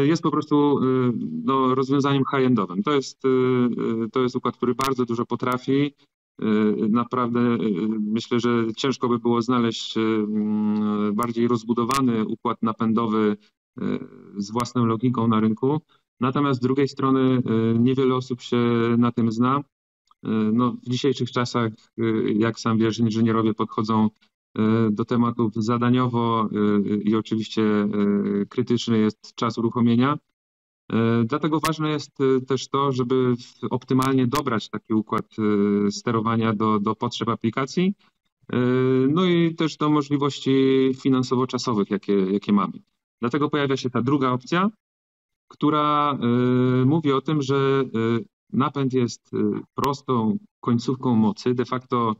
jest po prostu y, no, rozwiązaniem high-endowym. To jest, y, to jest układ, który bardzo dużo potrafi. Naprawdę myślę, że ciężko by było znaleźć bardziej rozbudowany układ napędowy z własną logiką na rynku. Natomiast z drugiej strony niewiele osób się na tym zna. No, w dzisiejszych czasach, jak sam wiesz, inżynierowie podchodzą do tematów zadaniowo e, i oczywiście e, krytyczny jest czas uruchomienia. Dlatego ważne jest też to, żeby optymalnie dobrać taki układ sterowania do, do potrzeb aplikacji, no i też do możliwości finansowo-czasowych, jakie, jakie mamy. Dlatego pojawia się ta druga opcja, która mówi o tym, że napęd jest prostą końcówką mocy, de facto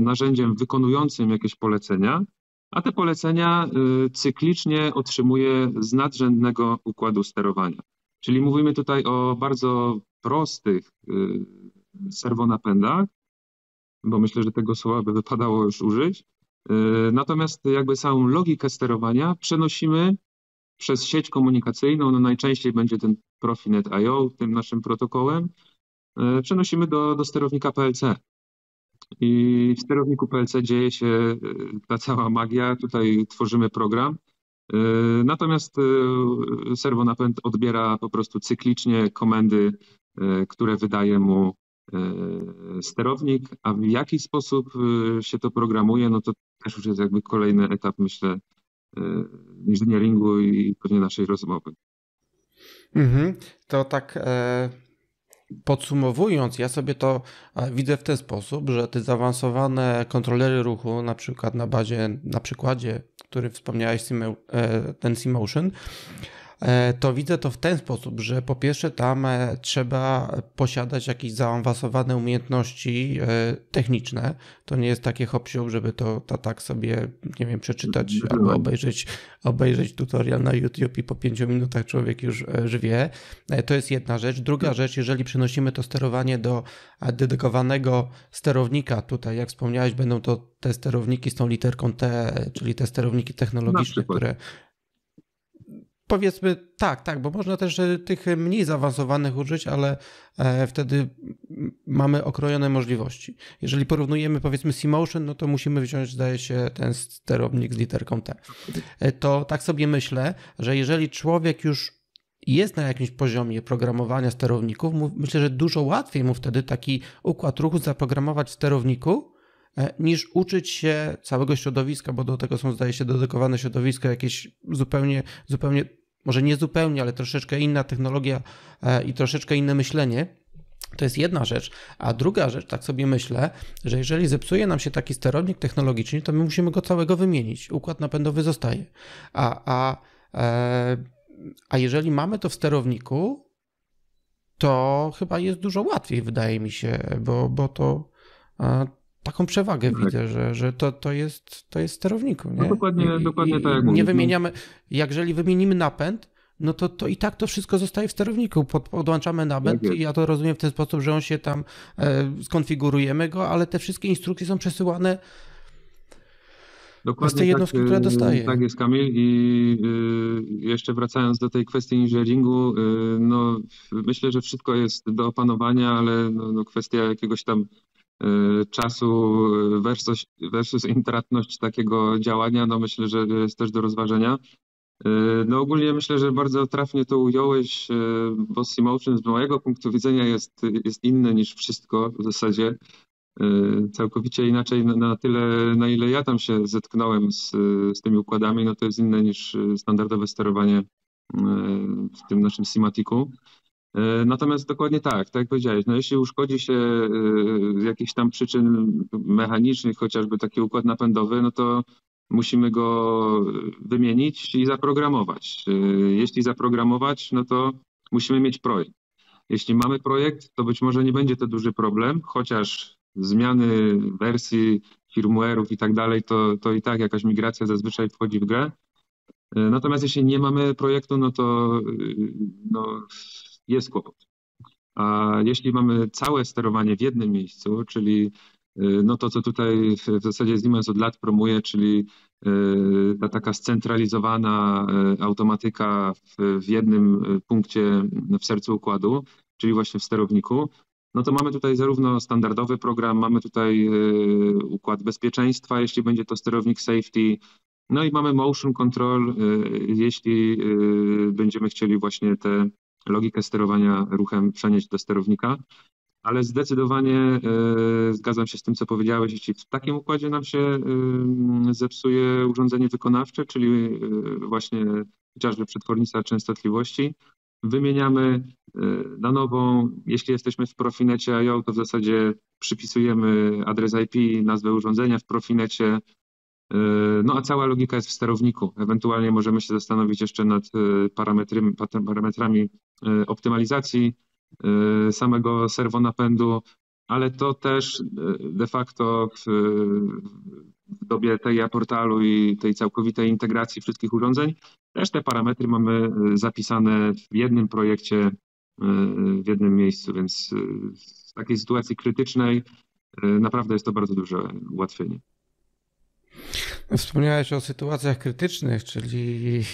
narzędziem wykonującym jakieś polecenia, a te polecenia y, cyklicznie otrzymuje z nadrzędnego układu sterowania. Czyli mówimy tutaj o bardzo prostych y, serwonapędach, bo myślę, że tego słowa by wypadało już użyć. Natomiast jakby całą logikę sterowania przenosimy przez sieć komunikacyjną, no najczęściej będzie ten Profinet.io, tym naszym protokołem, przenosimy do, do sterownika PLC. I w sterowniku PLC dzieje się ta cała magia. Tutaj tworzymy program. Natomiast serwonapęd odbiera po prostu cyklicznie komendy, które wydaje mu E, sterownik, a w jaki sposób e, się to programuje, no to też już jest jakby kolejny etap, myślę, e, inżynieringu i pewnie naszej rozmowy. Mhm. To tak e, podsumowując, ja sobie to widzę w ten sposób, że te zaawansowane kontrolery ruchu, na przykład na bazie, na przykładzie, który wspomniałeś, ten C-Motion, E, to widzę to w ten sposób, że po pierwsze tam e, trzeba posiadać jakieś zaawansowane umiejętności e, techniczne. To nie jest takie hop żeby to, to tak sobie, nie wiem, przeczytać albo obejrzeć, obejrzeć tutorial na YouTube i po pięciu minutach człowiek już wie. To jest jedna rzecz. Druga rzecz, jeżeli przenosimy to sterowanie do dedykowanego sterownika, tutaj jak wspomniałeś, będą to te sterowniki z tą literką T, czyli te sterowniki technologiczne, które Powiedzmy tak, tak, bo można też tych mniej zaawansowanych użyć, ale e, wtedy mamy okrojone możliwości. Jeżeli porównujemy powiedzmy C-Motion, no to musimy wziąć, zdaje się, ten sterownik z literką T. E, to tak sobie myślę, że jeżeli człowiek już jest na jakimś poziomie programowania sterowników, myślę, że dużo łatwiej mu wtedy taki układ ruchu zaprogramować w sterowniku, niż uczyć się całego środowiska, bo do tego są, zdaje się, dedykowane środowiska, jakieś zupełnie, zupełnie, może nie zupełnie, ale troszeczkę inna technologia e, i troszeczkę inne myślenie. To jest jedna rzecz. A druga rzecz, tak sobie myślę, że jeżeli zepsuje nam się taki sterownik technologiczny, to my musimy go całego wymienić. Układ napędowy zostaje. A, a, e, a jeżeli mamy to w sterowniku, to chyba jest dużo łatwiej, wydaje mi się, bo, bo to taką przewagę tak. widzę, że, że to, to, jest, to jest sterowniku. Nie? No dokładnie, I, dokładnie tak jak Nie no. wymieniamy, jeżeli wymienimy napęd, no to, to i tak to wszystko zostaje w sterowniku. Pod, podłączamy napęd tak i ja to rozumiem w ten sposób, że on się tam e, skonfigurujemy go, ale te wszystkie instrukcje są przesyłane Dokładnie z tej jednostki, tak, która dostaje. Tak jest, Kamil. I y, jeszcze wracając do tej kwestii inżynieringu, y, no myślę, że wszystko jest do opanowania, ale no, no kwestia jakiegoś tam Y, czasu versus, versus intratność takiego działania, no myślę, że jest też do rozważenia. Y, no ogólnie myślę, że bardzo trafnie to ująłeś, y, bo Motion z mojego punktu widzenia jest, jest inny niż wszystko w zasadzie. Całkowicie inaczej na tyle, na ile ja tam się zetknąłem z, z tymi układami, no to jest inne niż standardowe sterowanie w tym naszym Simatiku. E, natomiast dokładnie tak, tak jak powiedziałeś, no jeśli uszkodzi się e, z jakichś tam przyczyn mechanicznych, chociażby taki układ napędowy, no to musimy go wymienić i zaprogramować. E, jeśli zaprogramować, no to musimy mieć projekt. Jeśli mamy projekt, to być może nie będzie to duży problem, chociaż zmiany wersji firmware'ów i tak dalej, to, to i tak jakaś migracja zazwyczaj wchodzi w grę. Natomiast jeśli nie mamy projektu, no to no, jest kłopot. A jeśli mamy całe sterowanie w jednym miejscu, czyli y, no to, co tutaj w zasadzie Siemens od lat promuje, czyli y, ta taka scentralizowana y, automatyka w, w jednym punkcie w sercu układu, czyli właśnie w sterowniku, no to mamy tutaj zarówno standardowy program, mamy tutaj układ bezpieczeństwa, jeśli będzie to sterownik safety, no i mamy motion control, jeśli będziemy chcieli właśnie te logikę sterowania ruchem przenieść do sterownika, ale zdecydowanie e, zgadzam się z tym, co powiedziałeś. Jeśli w takim układzie nam się e, zepsuje urządzenie wykonawcze, czyli e, właśnie chociażby przetwornica częstotliwości, wymieniamy na nową. Jeśli jesteśmy w Profinecie IO, to w zasadzie przypisujemy adres IP, nazwę urządzenia w Profinecie, no a cała logika jest w sterowniku. Ewentualnie możemy się zastanowić jeszcze nad e, parametrami, e, optymalizacji samego serwonapędu, ale to też de facto w, w dobie tej portalu i tej całkowitej integracji wszystkich urządzeń, też te parametry mamy zapisane w jednym projekcie, w jednym miejscu, więc w takiej sytuacji krytycznej naprawdę jest to bardzo duże ułatwienie. Wspomniałeś o sytuacjach krytycznych, czyli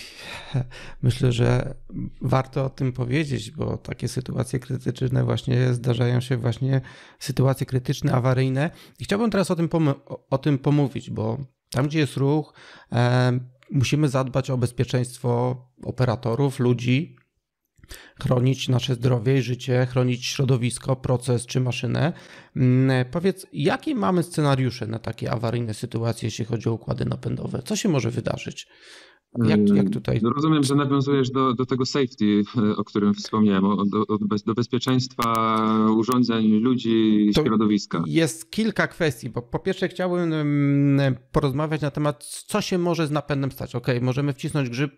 myślę, że warto o tym powiedzieć, bo takie sytuacje krytyczne właśnie zdarzają się właśnie sytuacje krytyczne, awaryjne. I chciałbym teraz o tym, o tym pomówić, bo tam, gdzie jest ruch, e, musimy zadbać o bezpieczeństwo operatorów, ludzi, chronić nasze zdrowie i życie, chronić środowisko, proces czy maszynę. Mm, powiedz, jakie mamy scenariusze na takie awaryjne sytuacje, jeśli chodzi o układy napędowe? Co się może wydarzyć? Jak, jak tutaj? No rozumiem, że nawiązujesz do, do tego safety, o którym wspomniałem, do, do bezpieczeństwa urządzeń, ludzi i środowiska. Jest kilka kwestii, bo po pierwsze chciałbym mm, porozmawiać na temat, co się może z napędem stać. Ok, możemy wcisnąć grzyb,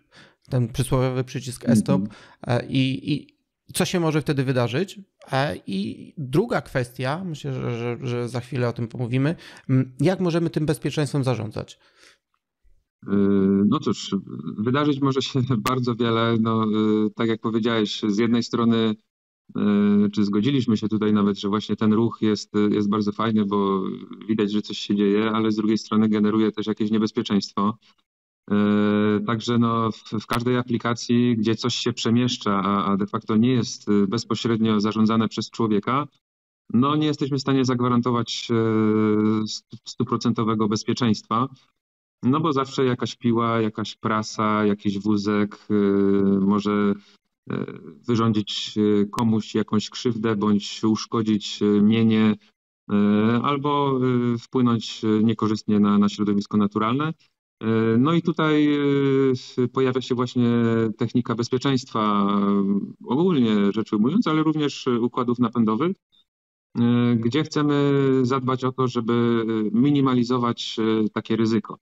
ten przysłowiowy przycisk e-stop mm -hmm. i, i co się może wtedy wydarzyć? E, I druga kwestia, myślę, że, że, że za chwilę o tym pomówimy, jak możemy tym bezpieczeństwem zarządzać? Yy, no cóż, wydarzyć może się bardzo wiele. No, yy, tak jak powiedziałeś, z jednej strony, yy, czy zgodziliśmy się tutaj nawet, że właśnie ten ruch jest, jest bardzo fajny, bo widać, że coś się dzieje, ale z drugiej strony generuje też jakieś niebezpieczeństwo. Także no, w, w każdej aplikacji, gdzie coś się przemieszcza, a, a de facto nie jest bezpośrednio zarządzane przez człowieka, no nie jesteśmy w stanie zagwarantować stuprocentowego bezpieczeństwa. No bo zawsze jakaś piła, jakaś prasa, jakiś wózek y, może y, wyrządzić y, komuś jakąś krzywdę bądź uszkodzić mienie albo wpłynąć niekorzystnie na, na środowisko naturalne. No i tutaj pojawia się właśnie technika bezpieczeństwa, ogólnie rzecz ujmując, ale również układów napędowych, gdzie chcemy zadbać o to, żeby minimalizować takie ryzyko.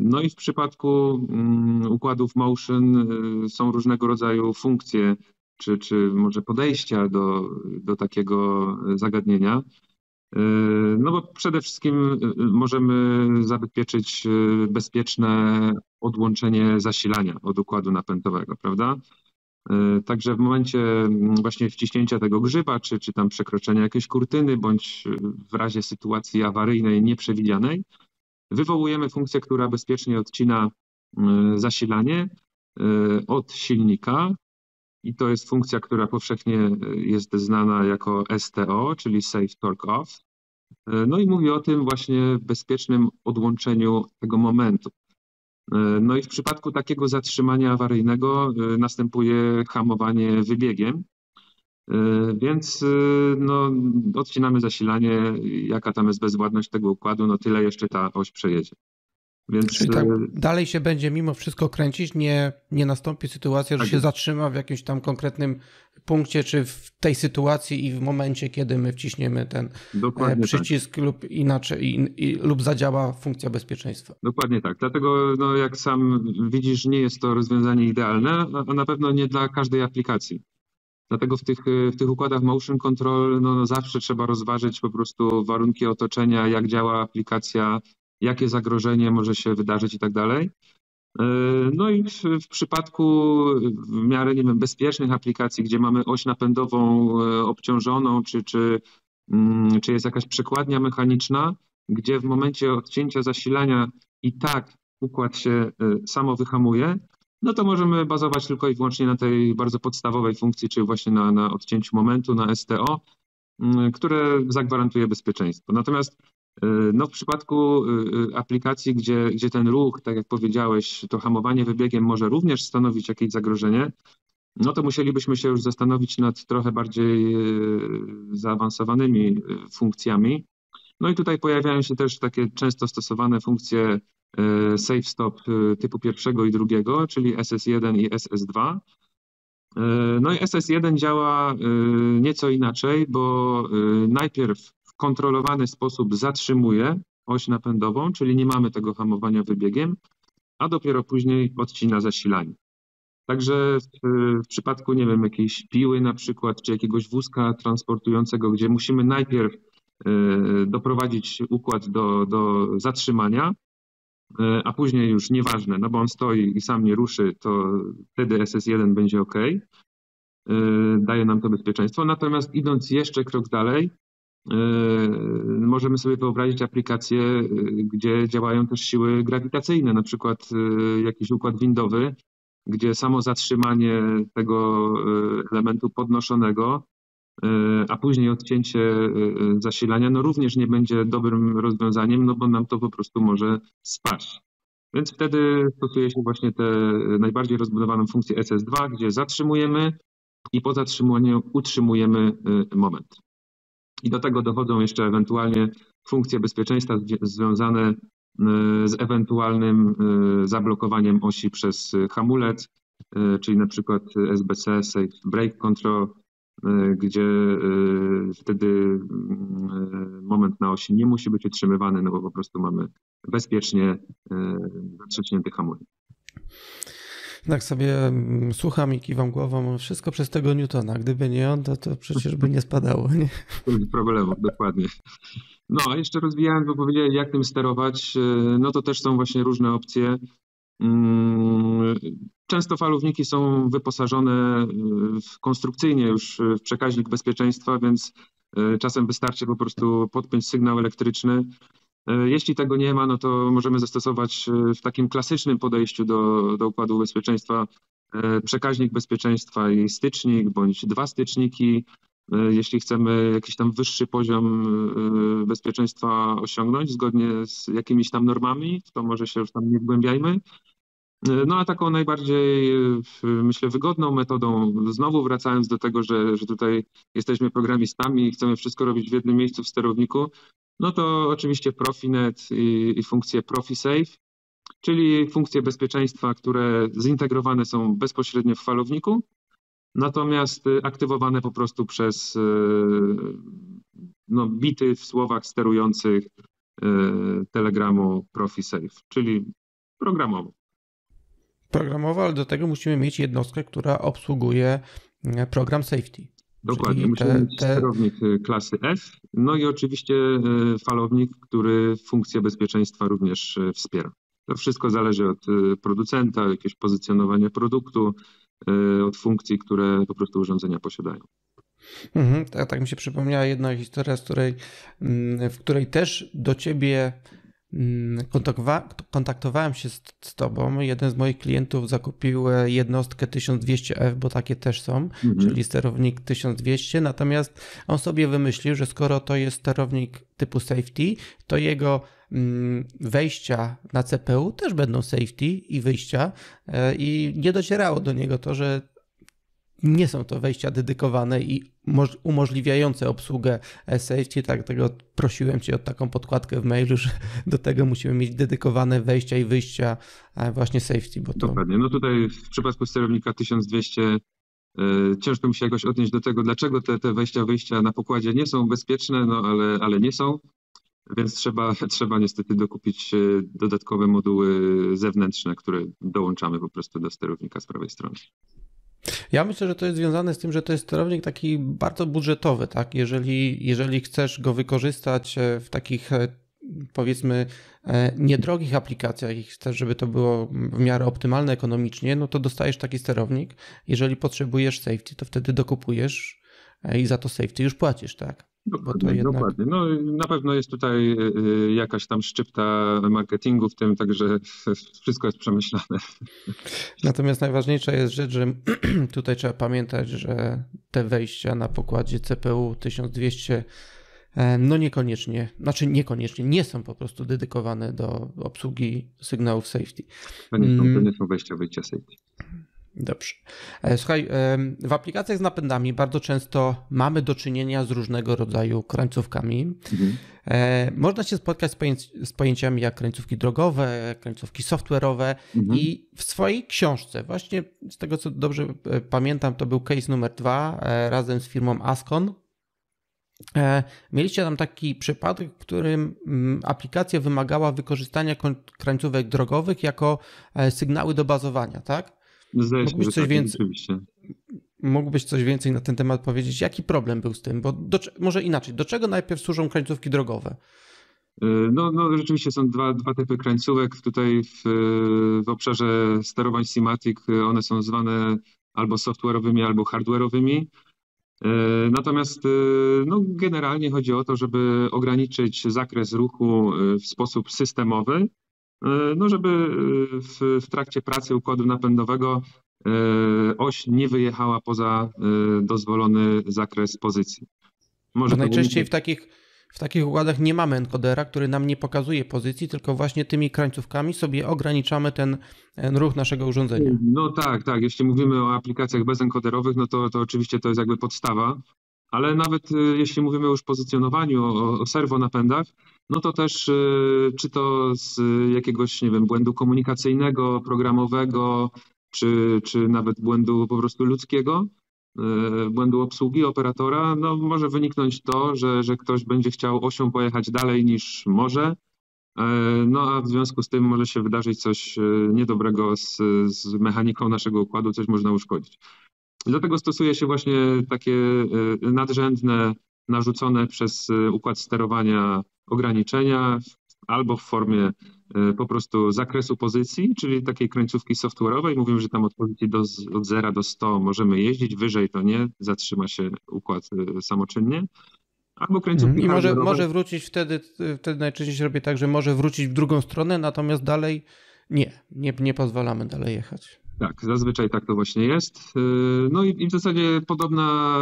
No i w przypadku mm, układów motion y, są różnego rodzaju funkcje, czy, czy może podejścia do, do takiego zagadnienia. Y, no bo przede wszystkim możemy zabezpieczyć bezpieczne odłączenie zasilania od układu napędowego, prawda? Także w momencie mm, właśnie wciśnięcia tego grzyba, czy, czy tam przekroczenia jakiejś kurtyny, bądź w razie sytuacji awaryjnej nieprzewidzianej, wywołujemy funkcję, która bezpiecznie odcina y, zasilanie y, od silnika. I to jest funkcja, która powszechnie y, jest znana jako STO, czyli Safe Torque Off. No i mówi o tym właśnie bezpiecznym odłączeniu tego momentu. No i w przypadku takiego zatrzymania awaryjnego następuje hamowanie wybiegiem, więc e, no, odcinamy zasilanie, jaka tam jest bezwładność tego układu, no tyle jeszcze ta oś przejedzie. Więc... Czyli tak, e, dalej się będzie mimo wszystko kręcić, nie, nie nastąpi sytuacja, że tak. się zatrzyma w jakimś tam konkretnym punkcie, czy w tej sytuacji i w momencie, kiedy my wciśniemy ten Dokładnie tak. przycisk tak. lub inaczej, i, i, lub zadziała funkcja bezpieczeństwa. Dokładnie tak. Dlatego, no, jak sam widzisz, nie jest to rozwiązanie idealne, a na pewno nie dla każdej aplikacji. Dlatego w tych, w tych układach motion control no, no, zawsze trzeba rozważyć po prostu warunki otoczenia, jak działa aplikacja, jakie zagrożenie może się wydarzyć i tak dalej. E, no i w, w, przypadku w miarę nie wiem, bezpiecznych aplikacji, gdzie mamy oś napędową e, obciążoną, czy, czy, mm, czy jest jakaś przekładnia mechaniczna, gdzie w momencie odcięcia zasilania i tak układ się e, samo wyhamuje, no to możemy bazować tylko i wyłącznie na tej bardzo podstawowej funkcji, czyli właśnie na, na odcięciu momentu, na STO, mm, które zagwarantuje bezpieczeństwo. Natomiast y, no, w przypadku y, y, aplikacji, gdzie, gdzie ten ruch, tak jak powiedziałeś, to hamowanie wybiegiem może również stanowić jakieś zagrożenie, no to musielibyśmy się już zastanowić nad trochę bardziej zaawansowanymi funkcjami. No i tutaj pojawiają się też takie często stosowane funkcje E, safe stop e, typu pierwszego i drugiego, czyli SS1 i SS2. E, no i SS1 działa nieco inaczej, bo najpierw w kontrolowany sposób zatrzymuje oś napędową, czyli nie mamy tego hamowania wybiegiem, a dopiero później odcina zasilanie. Także w, w, przypadku, nie wiem, jakiejś piły na przykład, czy jakiegoś wózka transportującego, gdzie musimy najpierw doprowadzić układ do, do zatrzymania, E, a później już nieważne, no bo on stoi i sam nie ruszy, to wtedy SS1 będzie ok. E, daje nam to bezpieczeństwo. Natomiast idąc jeszcze krok dalej, możemy sobie wyobrazić aplikacje, gdzie działają też siły grawitacyjne, na przykład jakiś układ windowy, gdzie samo zatrzymanie tego elementu podnoszonego E, a później odcięcie e, e, zasilania, no również nie będzie dobrym rozwiązaniem, no bo nam to po prostu może spaść. Więc wtedy stosuje się właśnie tę najbardziej rozbudowaną funkcję SS2, gdzie zatrzymujemy i po zatrzymaniu utrzymujemy moment. I do tego dochodzą jeszcze ewentualnie funkcje bezpieczeństwa związane z ewentualnym zablokowaniem osi przez hamulec, czyli na przykład SBC, Safe Brake Control, E, gdzie e, wtedy mm, moment na osi nie musi być utrzymywany, no bo po prostu mamy bezpiecznie zatrzaśnięty hamulec. Tak sobie mm, słucham i kiwam głową, wszystko przez tego Newtona. Gdyby nie on, to, to przecież by nie spadało. Nie? Bez problemu, dokładnie. No, a jeszcze rozwijając, bo powiedziałem, jak tym sterować, no to też są właśnie różne opcje. Mm, często falowniki są wyposażone w konstrukcyjnie już w przekaźnik bezpieczeństwa, więc e, czasem wystarczy po prostu podpiąć sygnał elektryczny. Jeśli tego nie ma, no to możemy zastosować w takim klasycznym podejściu do, do układu bezpieczeństwa przekaźnik bezpieczeństwa i stycznik bądź dwa styczniki. Jeśli chcemy jakiś tam wyższy poziom bezpieczeństwa osiągnąć zgodnie z jakimiś tam normami, to może się już tam nie wgłębiajmy. No a taką najbardziej, myślę, wygodną metodą, znowu wracając do tego, że, że tutaj jesteśmy programistami i chcemy wszystko robić w jednym miejscu w sterowniku, no to oczywiście Profinet i, i funkcje ProfiSafe, czyli funkcje bezpieczeństwa, które zintegrowane są bezpośrednio w falowniku, natomiast aktywowane po prostu przez no, bity w słowach sterujących e, telegramu ProfiSafe, czyli programowo programowo, ale do tego musimy mieć jednostkę, która obsługuje e, program safety. Dokładnie, musimy te, mieć te... sterownik e, klasy F, no i oczywiście e, falownik, który funkcję bezpieczeństwa również wspiera. To wszystko zależy od producenta, jakiegoś pozycjonowania produktu, od funkcji, które po prostu urządzenia posiadają. Mhm, tak, tak mi się przypomniała jedna historia, z której, mm, w której też do ciebie kontaktowałem się z, z, tobą. Jeden z moich klientów zakupił e, jednostkę 1200F, bo takie też są, mhm. czyli sterownik 1200. Natomiast on sobie wymyślił, że skoro to jest sterownik typu safety, to jego mm, wejścia na CPU też będą safety i wyjścia. E, I nie docierało do niego to, że nie są to wejścia dedykowane i umożliwiające obsługę safety, tak tego prosiłem Cię o taką podkładkę w mailu, że do tego musimy mieć dedykowane wejścia i wyjścia e, właśnie safety. Bo to... Dokładnie. No tutaj w przypadku sterownika 1200 e, ciężko mi się jakoś odnieść do tego, dlaczego te, te wejścia, wyjścia na pokładzie nie są bezpieczne, no ale, ale nie są. Więc trzeba, trzeba niestety dokupić e, dodatkowe moduły zewnętrzne, które dołączamy po prostu do sterownika z prawej strony. Ja myślę, że to jest związane z tym, że to jest sterownik taki bardzo budżetowy, tak? Jeżeli, jeżeli chcesz go wykorzystać e, w takich e, powiedzmy e, niedrogich aplikacjach i chcesz, żeby to było w miarę optymalne ekonomicznie, no to dostajesz taki sterownik. Jeżeli potrzebujesz safety, to wtedy dokupujesz i za to safety już płacisz, tak? Dokładnie, jednak... dokładnie. No, na pewno jest tutaj y, y, jakaś tam szczypta marketingu w tym, także wszystko jest przemyślane. Natomiast najważniejsza jest rzecz, że tutaj trzeba pamiętać, że te wejścia na pokładzie CPU 1200 e, no niekoniecznie, znaczy niekoniecznie, nie są po prostu dedykowane do obsługi sygnałów safety. To nie są, to mm. nie są wejścia, wyjścia safety. Dobrze. E, słuchaj, w aplikacjach z napędami bardzo często mamy do czynienia z różnego rodzaju krańcówkami. Mhm. E, można się spotkać z, pojęci z, pojęciami jak krańcówki drogowe, krańcówki software'owe mhm. i w swojej książce, właśnie z tego co dobrze e, pamiętam, to był case numer dwa razem z firmą Ascon. Mieliście tam taki przypadek, w którym mm, aplikacja wymagała wykorzystania krańcówek drogowych jako sygnały do bazowania, tak? Zdaje się, coś tak, więcej, Mógłbyś coś więcej na ten temat powiedzieć? Jaki problem był z tym? Bo do, może inaczej, do czego najpierw służą krańcówki drogowe? Y, no, no rzeczywiście są dwa, dwa typy krańcówek. Tutaj w, w obszarze sterowań Simatic one są zwane albo software'owymi, albo hardware'owymi. Natomiast no, generalnie chodzi o to, żeby ograniczyć zakres ruchu w sposób systemowy, no żeby w, w trakcie pracy układu napędowego oś nie wyjechała poza dozwolony zakres pozycji. Może najczęściej w takich w takich układach nie mamy encodera, który nam nie pokazuje pozycji, tylko właśnie tymi krańcówkami sobie ograniczamy ten, ten ruch naszego urządzenia. No tak, tak. Jeśli mówimy o aplikacjach bezenkoderowych, no to, to oczywiście to jest jakby podstawa, ale nawet jeśli mówimy już o pozycjonowaniu, o, o serwonapędach, no to też y, czy to z jakiegoś, nie wiem, błędu komunikacyjnego, programowego, czy, czy nawet błędu po prostu ludzkiego, E, błędu obsługi operatora, no może wyniknąć to, że, że ktoś będzie chciał osią pojechać dalej niż może, e, no a w związku z tym może się wydarzyć coś e, niedobrego z, z mechaniką naszego układu, coś można uszkodzić. Dlatego stosuje się właśnie takie nadrzędne, narzucone przez układ sterowania ograniczenia albo w formie E, po prostu zakresu pozycji, czyli takiej końcówki software'owej. Mówimy, że tam od pozycji do, od 0 do 100 możemy jeździć, wyżej to nie, zatrzyma się układ e, samoczynnie. Albo kręcówki I może, może wrócić wtedy, wtedy najczęściej się robi tak, że może wrócić w drugą stronę, natomiast dalej nie, nie, nie pozwalamy dalej jechać. Tak, zazwyczaj tak to właśnie jest. E, no i, w zasadzie podobna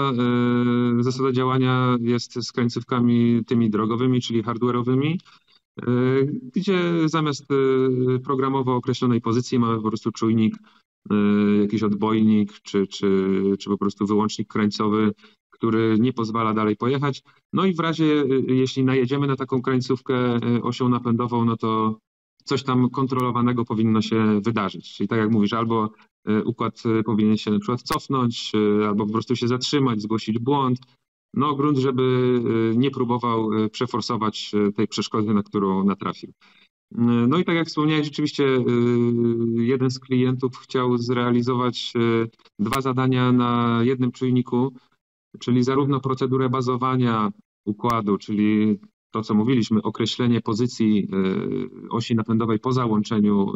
zasada działania jest z końcówkami tymi drogowymi, czyli hardware'owymi. E, gdzie zamiast programowo określonej pozycji mamy po prostu czujnik, jakiś odbojnik, czy, czy, czy po prostu wyłącznik krańcowy, który nie pozwala dalej pojechać. No i w razie, jeśli najedziemy na taką krańcówkę osią napędową, no to coś tam kontrolowanego powinno się wydarzyć. Czyli tak jak mówisz, albo układ powinien się na przykład cofnąć, albo po prostu się zatrzymać, zgłosić błąd, no grunt, żeby nie próbował przeforsować tej przeszkody, na którą natrafił. No i tak jak wspomniałeś, rzeczywiście jeden z klientów chciał zrealizować dwa zadania na jednym czujniku, czyli zarówno procedurę bazowania układu, czyli to, co mówiliśmy, określenie pozycji osi napędowej po załączeniu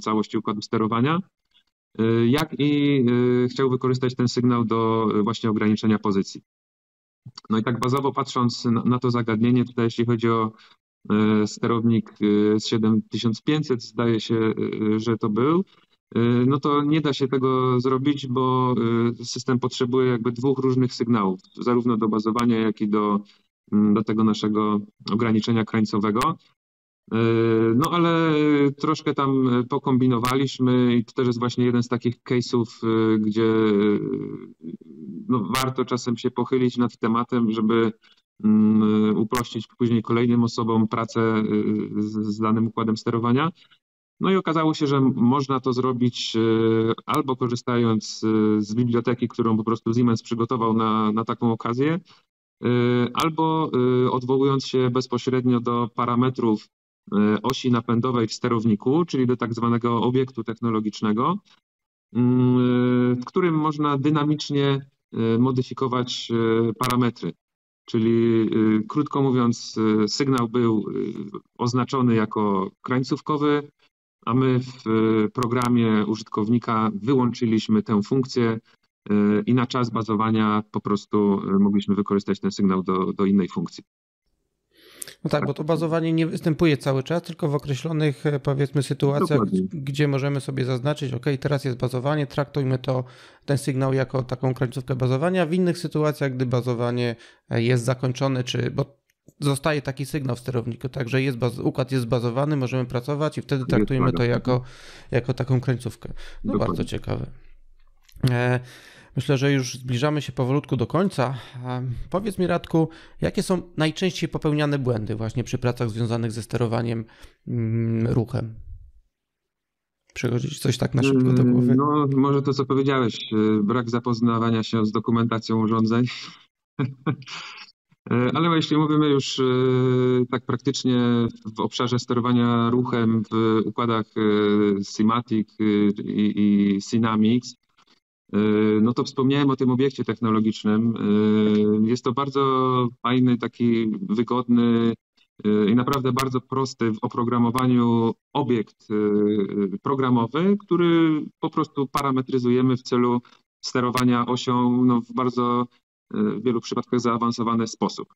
całości układu sterowania, jak i chciał wykorzystać ten sygnał do właśnie ograniczenia pozycji. No i tak bazowo patrząc na to zagadnienie, tutaj jeśli chodzi o sterownik z 7500, zdaje się, że to był, no to nie da się tego zrobić, bo system potrzebuje jakby dwóch różnych sygnałów, zarówno do bazowania, jak i do, do tego naszego ograniczenia krańcowego. E, no ale troszkę tam pokombinowaliśmy i to też jest właśnie jeden z takich case'ów, e, gdzie e, no, warto czasem się pochylić nad tematem, żeby mm, uprościć później kolejnym osobom pracę z danym układem sterowania. No i okazało się, że można to zrobić albo korzystając z biblioteki, którą po prostu Siemens przygotował na, na taką okazję, albo odwołując się bezpośrednio do parametrów E, osi napędowej w sterowniku, czyli do tak zwanego obiektu technologicznego, w którym można dynamicznie modyfikować parametry. Czyli krótko mówiąc, sygnał był oznaczony jako krańcówkowy, a my w programie użytkownika wyłączyliśmy tę funkcję i na czas bazowania po prostu mogliśmy wykorzystać ten sygnał do, do innej funkcji. No tak, bo to bazowanie nie występuje cały czas, tylko w określonych e, powiedzmy sytuacjach, Dokładnie. gdzie możemy sobie zaznaczyć, ok, teraz jest bazowanie, traktujmy to, ten sygnał jako taką końcówkę bazowania. W innych sytuacjach, gdy bazowanie e, jest zakończone, czy bo zostaje taki sygnał w sterowniku, także jest baz, układ jest zbazowany, możemy pracować i wtedy traktujemy to jako, jako taką końcówkę. No Dokładnie. bardzo ciekawe. E, Myślę, że już zbliżamy się powolutku do końca. Powiedz mi, Radku, jakie są najczęściej popełniane błędy właśnie przy pracach związanych ze sterowaniem mm, ruchem? Przychodzi coś tak na szybko do głowy? No, może to, co powiedziałeś, y, brak zapoznawania się z dokumentacją urządzeń. E, ale jeśli mówimy już tak praktycznie w obszarze sterowania ruchem w układach Simatic i, i Synamics, E, no to wspomniałem o tym obiekcie technologicznym. E, jest to bardzo fajny, taki wygodny e, i naprawdę bardzo prosty w oprogramowaniu obiekt programowy, który po prostu parametryzujemy w celu sterowania osią no, w bardzo w wielu przypadkach zaawansowany sposób.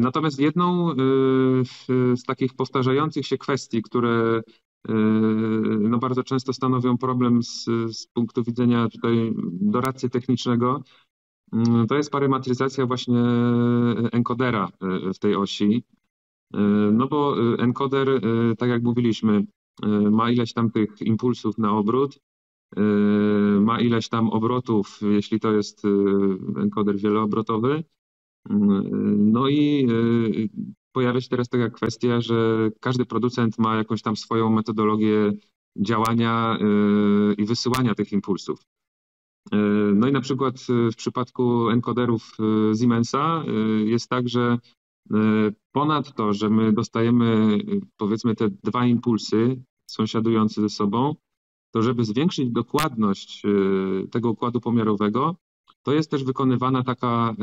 Natomiast jedną z takich powtarzających się kwestii, które no bardzo często stanowią problem z, z punktu widzenia tutaj doradcy technicznego, to jest parametryzacja właśnie enkodera w tej osi. No bo encoder, tak jak mówiliśmy, ma ileś tam tych impulsów na obrót, ma ileś tam obrotów, jeśli to jest encoder wieloobrotowy. No i pojawia się teraz taka kwestia, że każdy producent ma jakąś tam swoją metodologię działania i wysyłania tych impulsów. No i na przykład w przypadku encoderów Siemensa jest tak, że ponad to, że my dostajemy powiedzmy te dwa impulsy sąsiadujące ze sobą, to żeby zwiększyć dokładność tego układu pomiarowego, to jest też wykonywana taka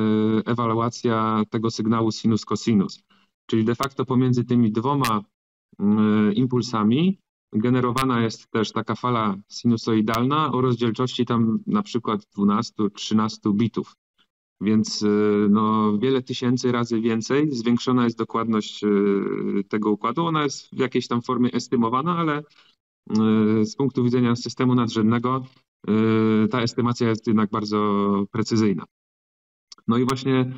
ewaluacja tego sygnału sinus-cosinus. Czyli de facto pomiędzy tymi dwoma impulsami generowana jest też taka fala sinusoidalna o rozdzielczości tam na przykład 12-13 bitów. Więc y, no, wiele tysięcy razy więcej zwiększona jest dokładność y, tego układu. Ona jest w jakiejś tam formie estymowana, ale y, z punktu widzenia systemu nadrzędnego ta estymacja jest jednak bardzo precyzyjna. No i właśnie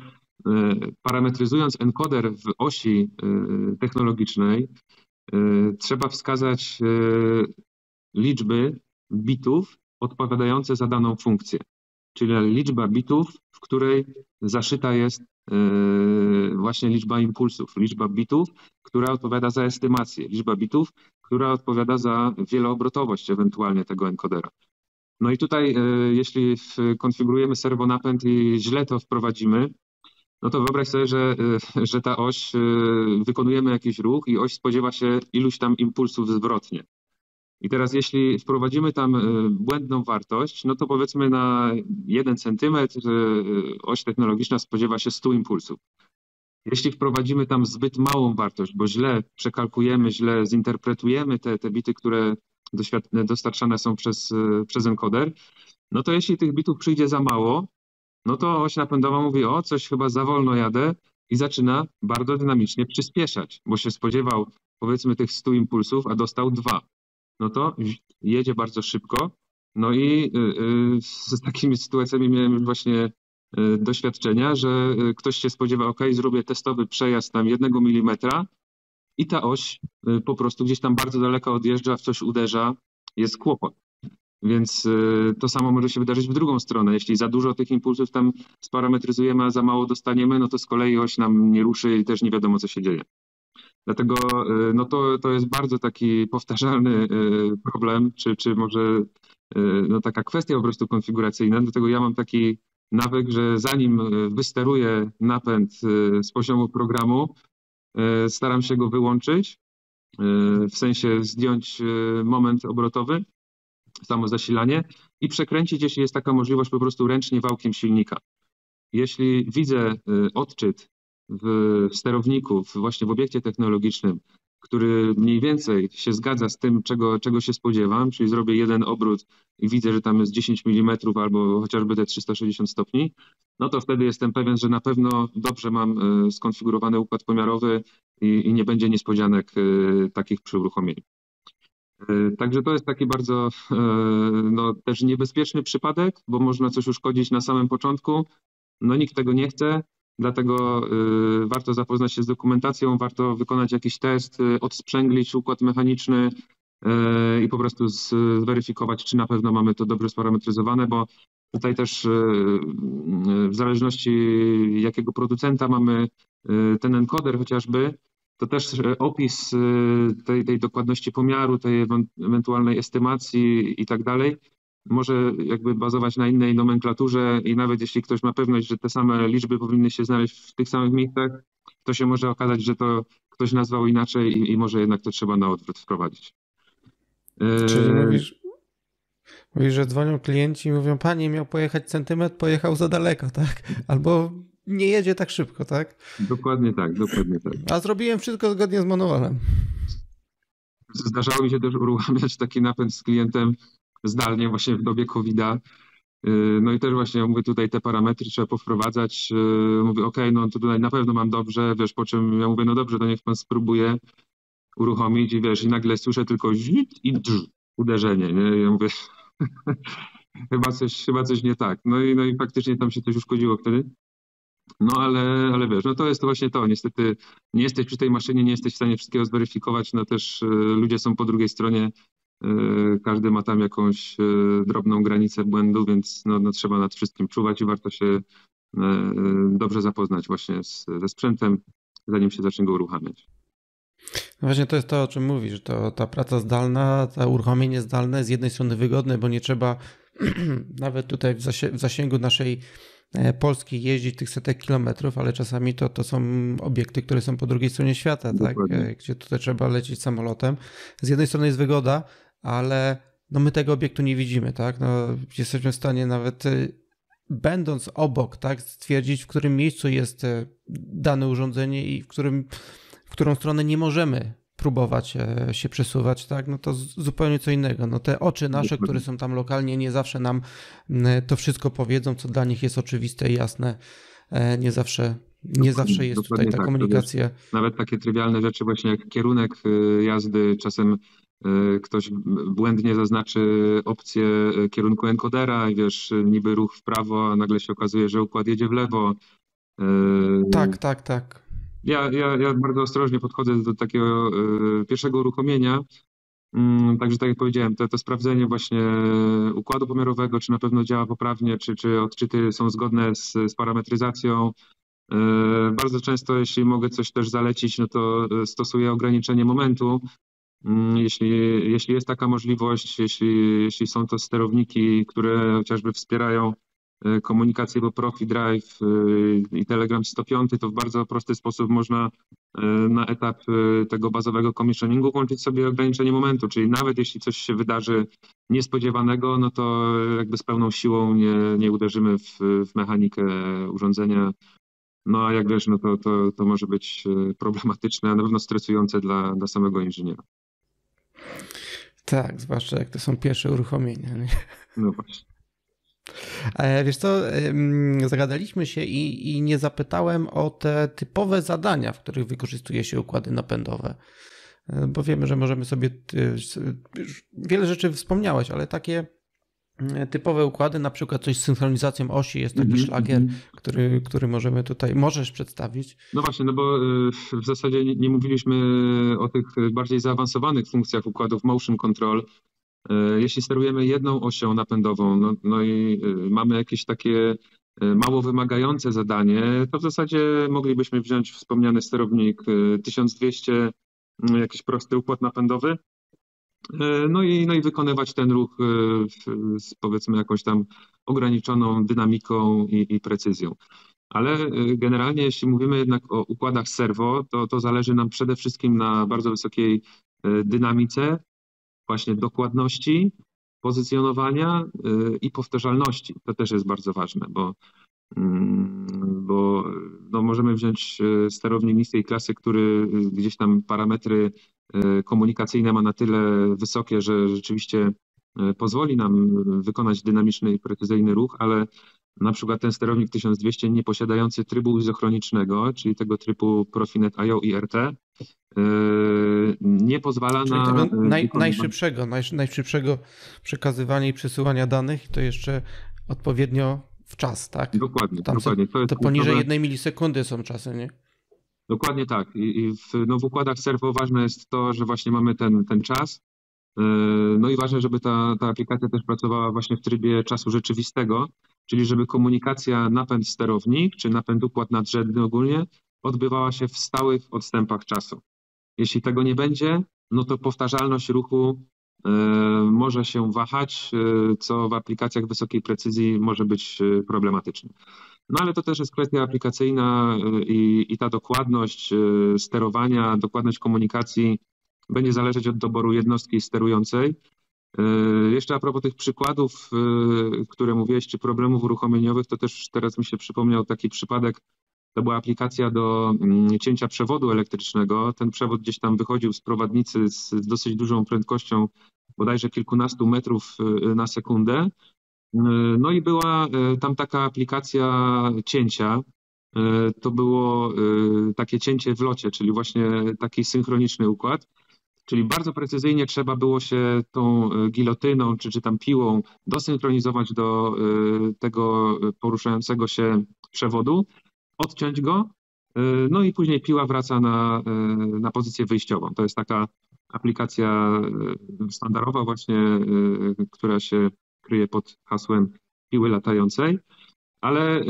parametryzując encoder w osi technologicznej, trzeba wskazać liczby bitów odpowiadające za daną funkcję. Czyli liczba bitów, w której zaszyta jest e, właśnie liczba impulsów, liczba bitów, która odpowiada za estymację, liczba bitów, która odpowiada za wieloobrotowość ewentualnie tego enkodera. No i tutaj, e, jeśli konfigurujemy serwonapęd i źle to wprowadzimy, no to wyobraź sobie, że, e, że ta oś, wykonujemy jakiś ruch i oś spodziewa się iluś tam impulsów zwrotnie. I teraz jeśli wprowadzimy tam e, błędną wartość, no to powiedzmy na 1 centymetr e, oś technologiczna spodziewa się 100 impulsów. Jeśli wprowadzimy tam zbyt małą wartość, bo źle przekalkujemy, źle zinterpretujemy te, te bity, które dostarczane są przez, e, przez encoder, no to jeśli tych bitów przyjdzie za mało, no to oś napędowa mówi, o coś chyba za wolno jadę i zaczyna bardzo dynamicznie przyspieszać, bo się spodziewał powiedzmy tych 100 impulsów, a dostał dwa no to jedzie bardzo szybko. No i y, y, z takimi sytuacjami miałem właśnie y, doświadczenia, że ktoś się spodziewa, ok, zrobię testowy przejazd tam jednego milimetra i ta oś po prostu gdzieś tam bardzo daleko odjeżdża, w coś uderza, jest kłopot. Więc to samo może się wydarzyć w drugą stronę. Jeśli za dużo tych impulsów tam sparametryzujemy, a za mało dostaniemy, no to z kolei oś nam nie ruszy i też nie wiadomo, co się dzieje. Dlatego y, no to, to jest bardzo taki powtarzalny y, problem, czy, czy może y, no taka kwestia po prostu konfiguracyjna. Dlatego ja mam taki nawyk, że zanim wysteruję napęd z poziomu programu, staram się go wyłączyć, w sensie zdjąć moment obrotowy, samo zasilanie i przekręcić, jeśli jest taka możliwość, po prostu ręcznie wałkiem silnika. Jeśli widzę odczyt w sterowniku, właśnie w obiekcie technologicznym, który mniej więcej się zgadza z tym, czego, czego się spodziewam, czyli zrobię jeden obrót i widzę, że tam jest 10 mm albo chociażby te 360 stopni, no to wtedy jestem pewien, że na pewno dobrze mam e, skonfigurowany układ pomiarowy i, i nie będzie niespodzianek e, takich przy uruchomieniu. E, także to jest taki bardzo no, też niebezpieczny przypadek, bo można coś uszkodzić na samym początku. No nikt tego nie chce, Dlatego y, warto zapoznać się z dokumentacją, warto wykonać jakiś test, y, odsprzęglić układ mechaniczny y, i po prostu zweryfikować, czy na pewno mamy to dobrze sparametryzowane, bo tutaj też w zależności jakiego producenta mamy ten encoder chociażby, to też opis tej, tej dokładności pomiaru, tej ewentualnej estymacji i tak dalej może jakby bazować na innej nomenklaturze i nawet jeśli ktoś ma pewność, że te same liczby powinny się znaleźć w tych samych miejscach, to się może okazać, że to ktoś nazwał inaczej i, i może jednak to trzeba na odwrót wprowadzić. Czyli e, mówisz, mówisz, że dzwonią klienci i mówią, panie miał pojechać centymetr, pojechał za daleko, tak? Albo nie jedzie tak szybko, tak? Dokładnie tak, dokładnie tak. A zrobiłem wszystko zgodnie z manualem. Zdarzało mi się też uruchamiać taki napęd z klientem zdalnie właśnie w dobie COVID-a. No i też właśnie mówię tutaj te parametry trzeba powprowadzać. Mówię, ok, no to tutaj na pewno mam dobrze, wiesz, po czym ja mówię, no dobrze, to niech pan spróbuje uruchomić i wiesz, i nagle słyszę tylko i drz, uderzenie, nie? Ja mówię, chyba, coś, chyba coś nie tak. No i, no i faktycznie tam się coś uszkodziło wtedy. No ale, ale wiesz, no to jest właśnie to. Niestety nie jesteś przy tej maszynie, nie jesteś w stanie wszystkiego zweryfikować. No też y, ludzie są po drugiej stronie. Y, każdy ma tam jakąś y, drobną granicę błędu, więc no, no trzeba nad wszystkim czuwać i warto się dobrze zapoznać właśnie z, ze sprzętem, zanim się zacznie go uruchamiać. No właśnie to jest to, o czym mówisz. To ta praca zdalna, to uruchomienie zdalne z jednej strony wygodne, bo nie trzeba nawet tutaj w zasięgu naszej e, Polski jeździć tych setek kilometrów, ale czasami to, to są obiekty, które są po drugiej stronie świata, tak? E, gdzie tutaj trzeba lecieć samolotem. Z jednej strony jest wygoda, ale no my tego obiektu nie widzimy, tak? No, jesteśmy w stanie nawet e, będąc obok, tak, stwierdzić, w którym miejscu jest dane urządzenie i w którym w którą stronę nie możemy próbować e, się przesuwać, tak, no to zupełnie co innego. No te oczy nasze, które są tam lokalnie, nie zawsze nam to wszystko powiedzą, co dla nich jest oczywiste i jasne. E, nie zawsze, nie zawsze jest tutaj ta tak, komunikacja. Nawet takie trywialne rzeczy, właśnie jak kierunek e, jazdy, czasem ktoś błędnie zaznaczy opcję kierunku enkodera i wiesz, niby ruch w prawo, a nagle się okazuje, że układ jedzie w lewo. Tak, tak, tak. Ja, ja, ja bardzo ostrożnie podchodzę do takiego y, pierwszego uruchomienia. Mm, także tak jak powiedziałem, to, to sprawdzenie właśnie układu pomiarowego, czy na pewno działa poprawnie, czy, czy odczyty są zgodne z, z parametryzacją. Y, bardzo często, jeśli mogę coś też zalecić, no to stosuję ograniczenie momentu. Mm, jeśli, jeśli jest taka możliwość, jeśli, jeśli są to sterowniki, które chociażby wspierają E, komunikację po Profi Drive e, i Telegram 105, to w bardzo prosty sposób można e, na etap tego bazowego commissioningu włączyć sobie ograniczenie momentu, czyli nawet jeśli coś się wydarzy niespodziewanego, no to jakby z pełną siłą nie, nie uderzymy w, w mechanikę urządzenia. No a jak wiesz, no to, to, to może być problematyczne, a na pewno stresujące dla, dla samego inżyniera. Tak, zwłaszcza jak to są pierwsze uruchomienia. Nie? No właśnie. E, wiesz co, zagadaliśmy się i, i nie zapytałem o te typowe zadania, w których wykorzystuje się układy napędowe. E, bo wiemy, że możemy sobie. Wiele rzeczy wspomniałeś, ale takie mm, typowe układy, na przykład coś z synchronizacją osi, jest taki mm -hmm. szlagier, który, który możemy tutaj, możesz przedstawić. No właśnie, no bo y, w zasadzie nie, mówiliśmy o tych bardziej zaawansowanych funkcjach układów motion control, E, jeśli sterujemy jedną osią napędową, no, no i e, mamy jakieś takie e, mało wymagające zadanie, to w zasadzie moglibyśmy wziąć wspomniany sterownik 1200, jakiś prosty układ napędowy, no i, no i wykonywać ten ruch z powiedzmy jakąś tam ograniczoną dynamiką i, i precyzją. Ale generalnie, jeśli mówimy jednak o układach serwo, to, to zależy nam przede wszystkim na bardzo wysokiej dynamice właśnie dokładności, pozycjonowania y, i powtarzalności. To też jest bardzo ważne, bo, mm, bo no możemy wziąć y, sterownik niskiej klasy, który gdzieś tam parametry y, komunikacyjne ma na tyle wysokie, że rzeczywiście pozwoli nam wykonać dynamiczny i precyzyjny ruch, ale na przykład ten sterownik 1200 nie posiadający trybu izochronicznego, czyli tego typu Profinet IO i RT, nie pozwala Czyli na. Yy, naj, najszybszego, naj, najszybszego przekazywania i przesyłania danych, to jeszcze odpowiednio w czas, tak? Dokładnie. Tam dokładnie. To, to poniżej jednej milisekundy są czasy, nie? Dokładnie tak. I, w, no w układach serwo ważne jest to, że właśnie mamy ten, ten czas. Yy, no i ważne, żeby ta, ta aplikacja też pracowała właśnie w trybie czasu rzeczywistego, czyli żeby komunikacja napęd sterownik, czy napęd układ nadrzędny ogólnie odbywała się w stałych odstępach czasu. Jeśli tego nie będzie, no to powtarzalność ruchu e, może się wahać, e, co w aplikacjach wysokiej precyzji może być e, problematyczne. No ale to też jest kwestia aplikacyjna i, i ta dokładność sterowania, dokładność komunikacji będzie zależeć od doboru jednostki sterującej. Jeszcze a propos tych przykładów, które mówiłeś, czy problemów uruchomieniowych, to też teraz mi się przypomniał taki przypadek to była aplikacja do mm, cięcia przewodu elektrycznego. Ten przewód gdzieś tam wychodził z prowadnicy z dosyć dużą prędkością, bodajże kilkunastu metrów y, na sekundę. No i była tam taka aplikacja cięcia. To było takie cięcie w locie, czyli właśnie taki synchroniczny układ. Czyli bardzo precyzyjnie trzeba było się tą gilotyną czy, czy tam piłą dosynchronizować do tego poruszającego się przewodu, odciąć go, no i później piła wraca na, na pozycję wyjściową. To jest taka aplikacja standardowa właśnie, która się kryje pod hasłem piły latającej. Ale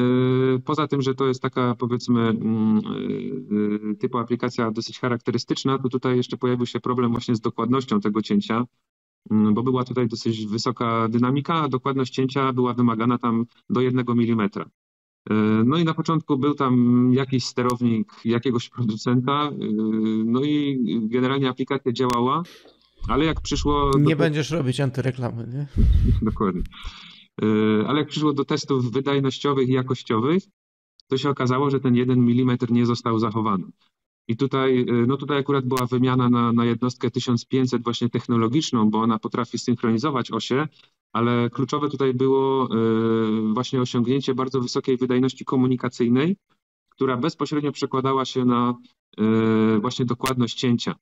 poza tym, że to jest taka powiedzmy mm, typu aplikacja dosyć charakterystyczna, to tutaj jeszcze pojawił się problem właśnie z dokładnością tego cięcia, mm, bo była tutaj dosyć wysoka dynamika, a dokładność cięcia była wymagana tam do jednego milimetra. No i na początku był tam jakiś sterownik jakiegoś producenta, no i generalnie aplikacja działała, ale jak przyszło. Nie do... będziesz robić antyreklamy, nie? Dokładnie. E, ale jak przyszło do testów wydajnościowych i jakościowych, to się okazało, że ten jeden milimetr nie został zachowany. I tutaj, e, no tutaj akurat była wymiana na, na jednostkę 1500 właśnie technologiczną, bo ona potrafi synchronizować osie, ale kluczowe tutaj było e, właśnie osiągnięcie bardzo wysokiej wydajności komunikacyjnej, która bezpośrednio przekładała się na właśnie dokładność cięcia.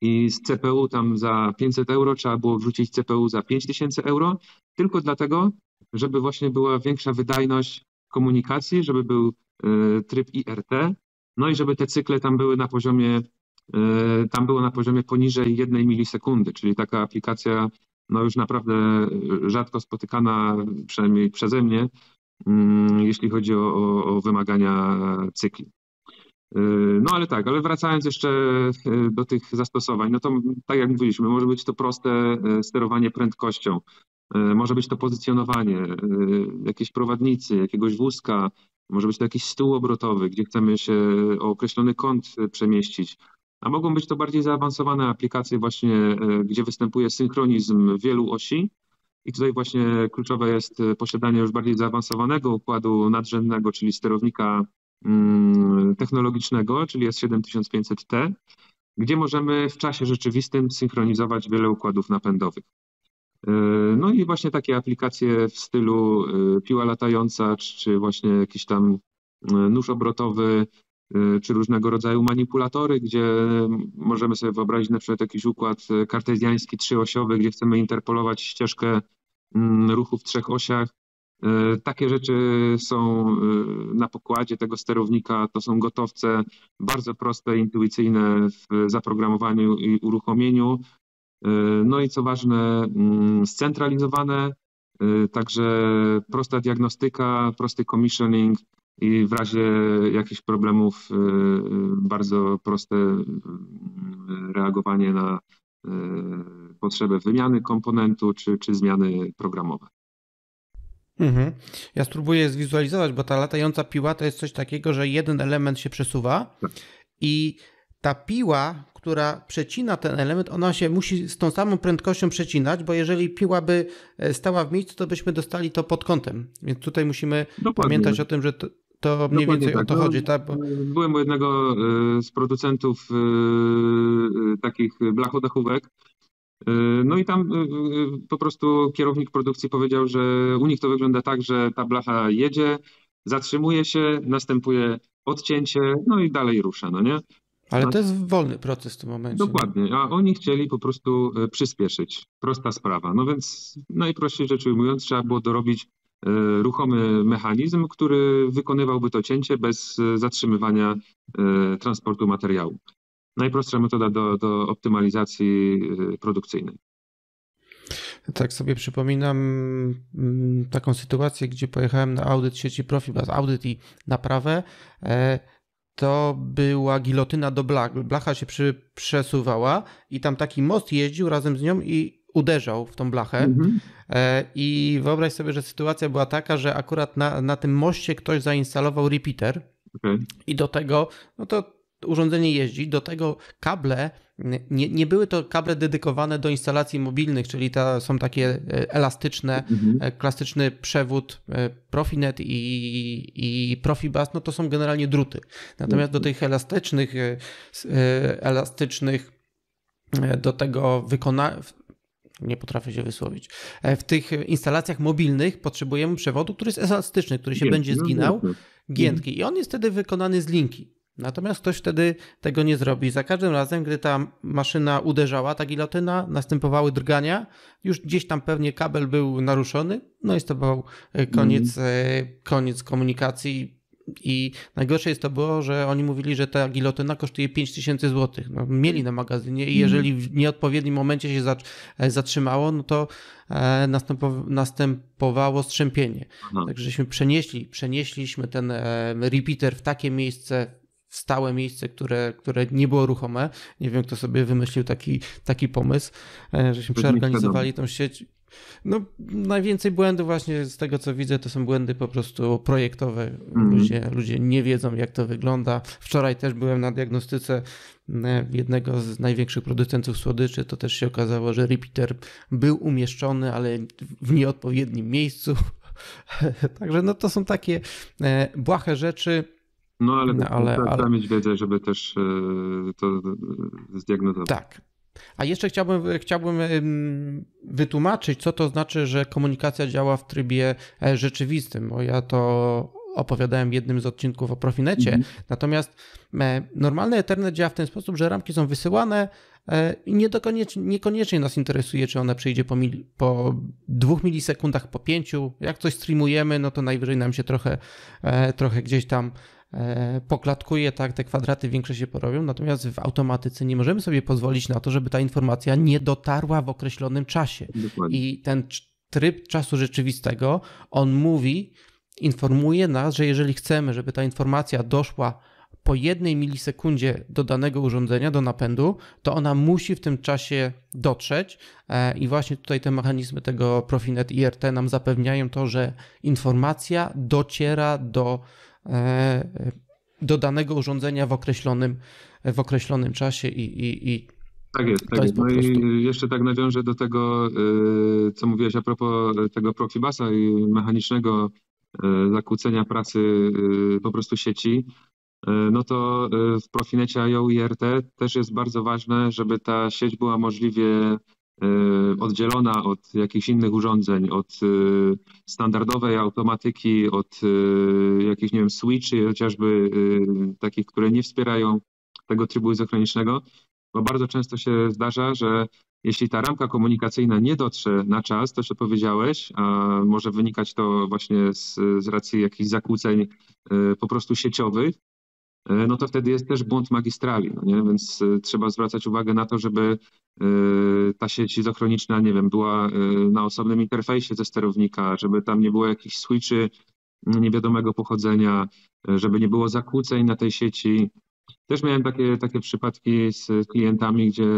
I z CPU tam za 500 euro trzeba było wrzucić CPU za 5000 euro, tylko dlatego, żeby właśnie była większa wydajność komunikacji, żeby był e, tryb IRT, no i żeby te cykle tam były na poziomie, e, tam było na poziomie poniżej jednej milisekundy, czyli taka aplikacja no już naprawdę rzadko spotykana, przynajmniej przeze mnie, mm, jeśli chodzi o, o, wymagania cykli. Yy, no ale tak, ale wracając jeszcze yy, do tych zastosowań, no to tak jak mówiliśmy, może być to proste sterowanie prędkością, może być to pozycjonowanie, jakieś prowadnicy, jakiegoś wózka, może być to jakiś stół obrotowy, gdzie chcemy się o określony kąt przemieścić. A mogą być to bardziej zaawansowane aplikacje właśnie, gdzie występuje synchronizm wielu osi. I tutaj właśnie kluczowe jest posiadanie już bardziej zaawansowanego układu nadrzędnego, czyli sterownika Mm, technologicznego, czyli S7500T, gdzie możemy w czasie rzeczywistym synchronizować wiele układów napędowych. E, no i właśnie takie aplikacje w stylu e, piła latająca, czy właśnie jakiś tam e, nóż obrotowy, czy różnego rodzaju manipulatory, gdzie możemy sobie wyobrazić na przykład jakiś układ kartezjański trzyosiowy, gdzie chcemy interpolować ścieżkę mm, ruchu w trzech osiach. E, takie rzeczy są e, na pokładzie tego sterownika, to są gotowce bardzo proste, intuicyjne w zaprogramowaniu i uruchomieniu. E, no i co ważne, mm, scentralizowane, także prosta diagnostyka, prosty commissioning i w razie jakichś problemów bardzo proste reagowanie na potrzebę wymiany komponentu czy, czy zmiany programowe. Mhm. Ja spróbuję zwizualizować, bo ta latająca piła to jest coś takiego, że jeden element się przesuwa tak. i ta piła, która przecina ten element, ona się musi z tą samą prędkością przecinać, bo jeżeli piła by e, stała w miejscu, to byśmy dostali to pod kątem. Więc tutaj musimy Dokładnie. pamiętać o tym, że to, to mniej Dokładnie więcej tak. o to no, chodzi. Tak? Bo... Byłem u jednego e, z producentów e, takich blachodachówek, Y, no i tam y, y, po prostu kierownik produkcji powiedział, że u nich to wygląda tak, że ta blacha jedzie, zatrzymuje się, następuje odcięcie, no i dalej rusza, no nie? Ale to jest wolny proces w tym momencie. Dokładnie, a oni chcieli po prostu przyspieszyć. Prosta sprawa. No więc najprościej rzecz ujmując, trzeba było dorobić ruchomy mechanizm, który wykonywałby to cięcie bez zatrzymywania transportu materiału najprostsza metoda do, do optymalizacji produkcyjnej. Tak sobie przypominam mm, taką sytuację, gdzie pojechałem na audyt sieci Profibus, audyt i naprawę. E, to była gilotyna do blach. Blacha się przy, przesuwała i tam taki most jeździł razem z nią i uderzał w tą blachę. Mhm. E, I wyobraź sobie, że sytuacja była taka, że akurat na, na tym moście ktoś zainstalował repeater. Okay. I do tego, no to urządzenie jeździ, do tego kable, nie, nie były to kable dedykowane do instalacji mobilnych, czyli to są takie e, elastyczne, mhm. E, klasyczny przewód Profinet i, i Profibus, no to są generalnie druty. Natomiast do tych elastycznych, elastycznych do tego wykona nie potrafię się wysłowić. E, w tych instalacjach mobilnych potrzebujemy przewodu, który jest elastyczny, który się Giętki, będzie no, zginał, no, giętki i on jest wtedy wykonany z linki. Natomiast ktoś wtedy tego nie zrobi. Za każdym razem, gdy ta maszyna uderzała, ta gilotyna, następowały drgania, już gdzieś tam pewnie kabel był naruszony, no i to był e, koniec, mm. koniec komunikacji. I najgorsze jest to było, że oni mówili, że ta gilotyna kosztuje 5000 zł. No, mieli na magazynie i jeżeli w nieodpowiednim momencie się e, zatrzymało, no to następowało strzępienie. Aha. Także przenieśli, przenieśliśmy ten repeater w takie miejsce, w stałe miejsce, które, które nie było ruchome. Nie wiem, kto sobie wymyślił taki, taki pomysł, e, żeśmy przeorganizowali tą sieć. No, najwięcej błędów właśnie z tego, co widzę, to są błędy po prostu projektowe. Mm. Ludzie, ludzie nie wiedzą, jak to wygląda. Wczoraj też byłem na diagnostyce e, jednego z największych producentów słodyczy. To też się okazało, że repeater był umieszczony, ale w nieodpowiednim miejscu. Także no to są takie e, błahe rzeczy no ale, no, ale, trzeba ale... mieć wiedzę, żeby też e, to zdiagnozować. Tak. A jeszcze chciałbym, chciałbym wytłumaczyć, co to znaczy, że komunikacja działa w trybie e, rzeczywistym, bo ja to opowiadałem w jednym z odcinków o Profinecie. Mhm. Natomiast normalny Ethernet działa w ten sposób, że ramki są wysyłane i niekoniecznie, niekoniecznie nas interesuje, czy ona przyjdzie po, mil, po dwóch milisekundach, po pięciu. Jak coś streamujemy, no to najwyżej nam się trochę, trochę gdzieś tam E, poklatkuje, tak, te kwadraty większe się porobią, natomiast w automatyce nie możemy sobie pozwolić na to, żeby ta informacja nie dotarła w określonym czasie. Dokładnie. I ten tryb czasu rzeczywistego, on mówi, informuje nas, że jeżeli chcemy, żeby ta informacja doszła po jednej milisekundzie do danego urządzenia, do napędu, to ona musi w tym czasie dotrzeć e, i właśnie tutaj te mechanizmy tego Profinet IRT nam zapewniają to, że informacja dociera do E, do danego urządzenia w określonym, w określonym czasie i, i, i tak jest, tak jest. No prostu... i jeszcze tak nawiążę do tego, e, co mówiłeś a propos tego Profibasa i mechanicznego e, zakłócenia pracy po prostu sieci. No to w Profinecie IO i RT też jest bardzo ważne, żeby ta sieć była możliwie oddzielona od jakichś innych urządzeń, od y, standardowej automatyki, od y, jakichś, nie wiem, switchy, chociażby takich, które nie wspierają tego trybu izochronicznego, bo bardzo często się zdarza, że jeśli ta ramka komunikacyjna nie dotrze na czas, to co powiedziałeś, a może wynikać to właśnie z, z racji jakichś zakłóceń po prostu sieciowych, no to wtedy jest też błąd magistrali, no nie? więc trzeba zwracać uwagę na to, żeby ta sieć izochroniczna, nie wiem, była na osobnym interfejsie ze sterownika, żeby tam nie było jakichś switchy niewiadomego pochodzenia, żeby nie było zakłóceń na tej sieci. Też miałem takie, takie przypadki z klientami, gdzie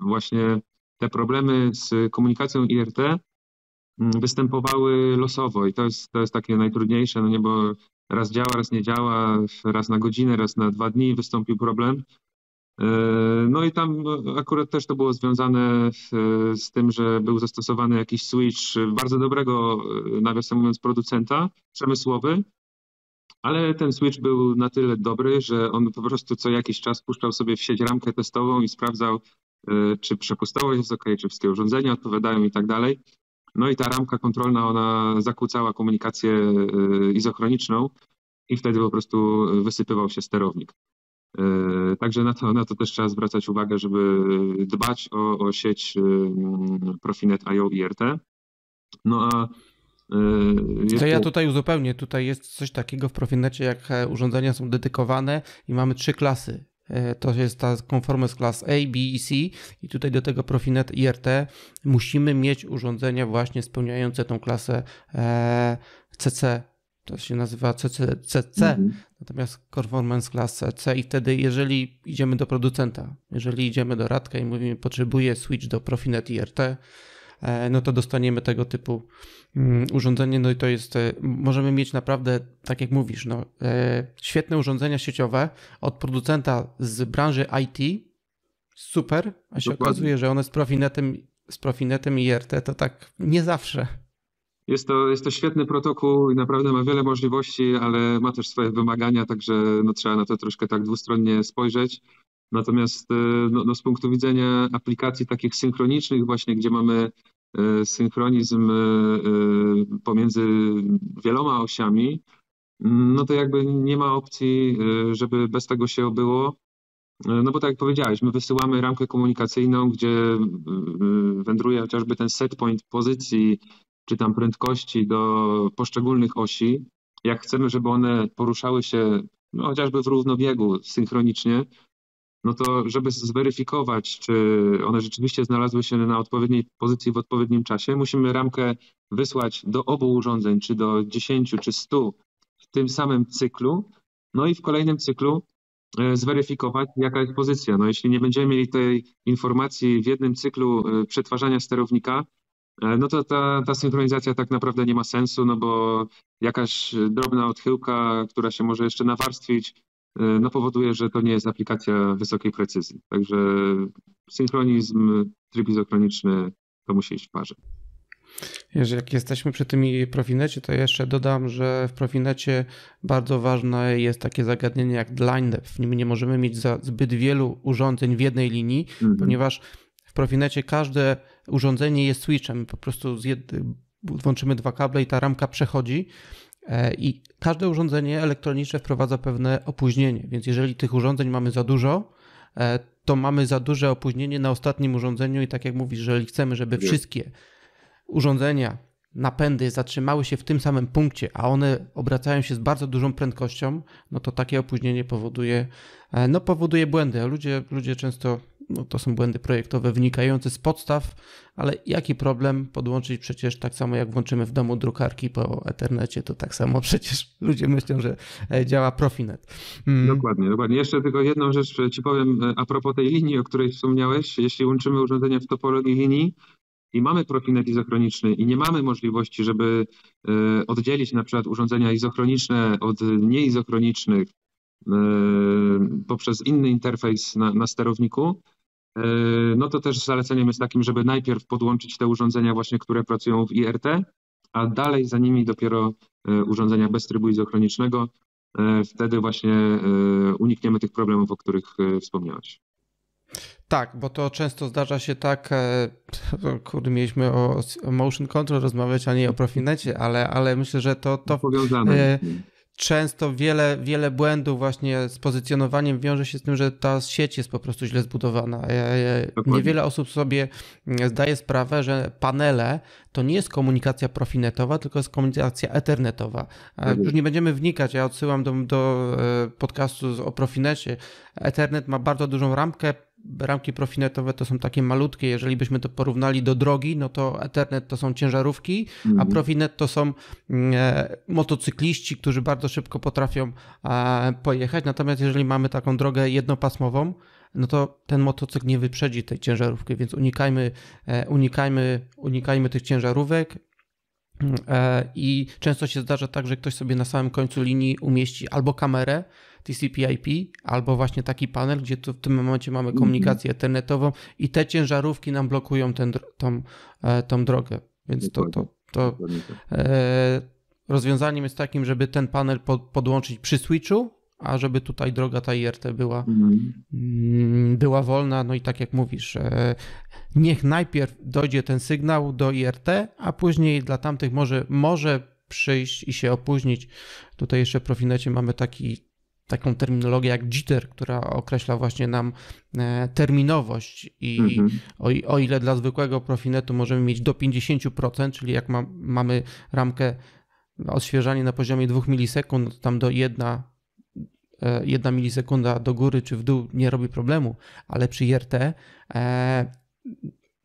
właśnie te problemy z komunikacją IRT występowały losowo i to jest, to jest takie najtrudniejsze, no nie, bo raz działa, raz nie działa, raz na godzinę, raz na dwa dni wystąpił problem. E, no i tam akurat też to było związane z tym, że był zastosowany jakiś switch bardzo dobrego, e, nawiasem mówiąc, producenta przemysłowy, ale ten switch był na tyle dobry, że on po prostu co jakiś czas puszczał sobie w sieć ramkę testową i sprawdzał, e, czy przepustowość jest ok, czy wszystkie urządzenia odpowiadają i tak dalej. No i ta ramka kontrolna, ona zakłócała komunikację izochroniczną i wtedy po prostu wysypywał się sterownik. Y, także na to, na to też trzeba zwracać uwagę, żeby dbać o, o sieć y, Profinet IO i RT. No a to ja tutaj uzupełnię. Tutaj jest coś takiego w Profinecie, jak e, urządzenia są dedykowane i mamy trzy klasy. E, to jest ta Conformance Class A, B i C i tutaj do tego Profinet IRT musimy mieć urządzenia właśnie spełniające tą klasę CC. To się nazywa CC, CC mhm. natomiast Conformance Class C i wtedy jeżeli idziemy do producenta, jeżeli idziemy do Radka i mówimy potrzebuję switch do Profinet IRT, E, no to dostaniemy tego typu mm, urządzenie. No i to jest, e, możemy mieć naprawdę, tak jak mówisz, no, e, świetne urządzenia sieciowe od producenta z branży IT, super, a się Dokładnie. okazuje, że one z Profinetem, z Profinetem i RT to tak nie zawsze. Jest to, jest to świetny protokół i naprawdę ma wiele możliwości, ale ma też swoje wymagania, także no, trzeba na to troszkę tak dwustronnie spojrzeć. Natomiast no, no z punktu widzenia aplikacji takich synchronicznych właśnie, gdzie mamy synchronizm pomiędzy wieloma osiami, no to jakby nie ma opcji, żeby bez tego się obyło. No bo tak jak powiedziałeś, my wysyłamy ramkę komunikacyjną, gdzie wędruje chociażby ten set point pozycji czy tam prędkości do poszczególnych osi. Jak chcemy, żeby one poruszały się no, chociażby w równobiegu synchronicznie, no to żeby zweryfikować, czy one rzeczywiście znalazły się na odpowiedniej pozycji w odpowiednim czasie, musimy ramkę wysłać do obu urządzeń, czy do 10, czy 100 w tym samym cyklu, no i w kolejnym cyklu e, zweryfikować, jaka jest pozycja. No jeśli nie będziemy mieli tej informacji w jednym cyklu e, przetwarzania sterownika, no to ta, ta synchronizacja tak naprawdę nie ma sensu, no bo jakaś drobna odchyłka, która się może jeszcze nawarstwić, no powoduje, że to nie jest aplikacja wysokiej precyzji. Także synchronizm, tryb izochroniczny to musi iść w parze. Jeżeli jak jesteśmy przy tym Profinecie, to jeszcze dodam, że w Profinecie bardzo ważne jest takie zagadnienie jak line depth. W nim nie możemy mieć zbyt wielu urządzeń w jednej linii, mhm. ponieważ w Profinecie każde urządzenie jest switchem. Po prostu włączymy dwa kable i ta ramka przechodzi. E, I każde urządzenie elektroniczne wprowadza pewne opóźnienie, więc jeżeli tych urządzeń mamy za dużo, e, to mamy za duże opóźnienie na ostatnim urządzeniu i tak jak mówisz, jeżeli chcemy, żeby wszystkie urządzenia, napędy zatrzymały się w tym samym punkcie, a one obracają się z bardzo dużą prędkością, no to takie opóźnienie powoduje, e, no powoduje błędy. A ludzie, ludzie często, no to są błędy projektowe wynikające z podstaw, ale jaki problem podłączyć przecież tak samo jak włączymy w domu drukarki po Ethernecie, to tak samo przecież ludzie myślą, że e, działa Profinet. Mm. Dokładnie, dokładnie. Jeszcze tylko jedną rzecz Ci powiem e, a propos tej linii, o której wspomniałeś. Jeśli łączymy urządzenia w topologii linii, i mamy profinet izochroniczny i nie mamy możliwości, żeby e, oddzielić na przykład urządzenia izochroniczne od nieizochronicznych e, poprzez inny interfejs na, na sterowniku, e, no to też zaleceniem jest takim, żeby najpierw podłączyć te urządzenia właśnie, które pracują w IRT, a dalej za nimi dopiero urządzenia bez trybu izochronicznego. Wtedy właśnie unikniemy tych problemów, o których wspomniałeś. Tak, bo to często zdarza się tak, e, kurde, mieliśmy o, motion control rozmawiać, a nie o Profinecie, ale, ale myślę, że to, to e, często wiele, wiele błędów właśnie z pozycjonowaniem wiąże się z tym, że ta sieć jest po prostu źle zbudowana. E, niewiele osób sobie mm, zdaje sprawę, że panele to nie jest komunikacja profinetowa, tylko jest komunikacja ethernetowa. Tak Już nie będziemy wnikać, ja odsyłam do, do podcastu o Profinecie. Ethernet ma bardzo dużą ramkę, ramki profinetowe to są takie malutkie, jeżeli byśmy to porównali do drogi, no to Ethernet to są ciężarówki, a mhm. Profinet to są e, motocykliści, którzy bardzo szybko potrafią e, pojechać, natomiast jeżeli mamy taką drogę jednopasmową, no to ten motocykl nie wyprzedzi tej ciężarówki, więc unikajmy, e, unikajmy, unikajmy tych ciężarówek, i często się zdarza tak, że ktoś sobie na samym końcu linii umieści albo kamerę, TCP/IP, albo właśnie taki panel, gdzie tu w tym momencie mamy mhm. komunikację internetową i te ciężarówki nam blokują ten, tą, e, tą drogę. Więc to, to, to tak. e, rozwiązaniem jest takim, żeby ten panel podłączyć przy switchu, a żeby tutaj droga ta IRT była, mhm. mm. była wolna. No i tak jak mówisz, e, niech najpierw dojdzie ten sygnał do IRT, a później dla tamtych może, może przyjść i się opóźnić. Tutaj jeszcze w Profinecie mamy taki taką terminologię jak jitter, która określa właśnie nam e, terminowość i mhm. o, o, ile dla zwykłego profinetu możemy mieć do 50%, czyli jak ma, mamy ramkę odświeżanie na poziomie 2 milisekund, tam do 1, 1 e, milisekunda do góry czy w dół nie robi problemu, ale przy IRT e,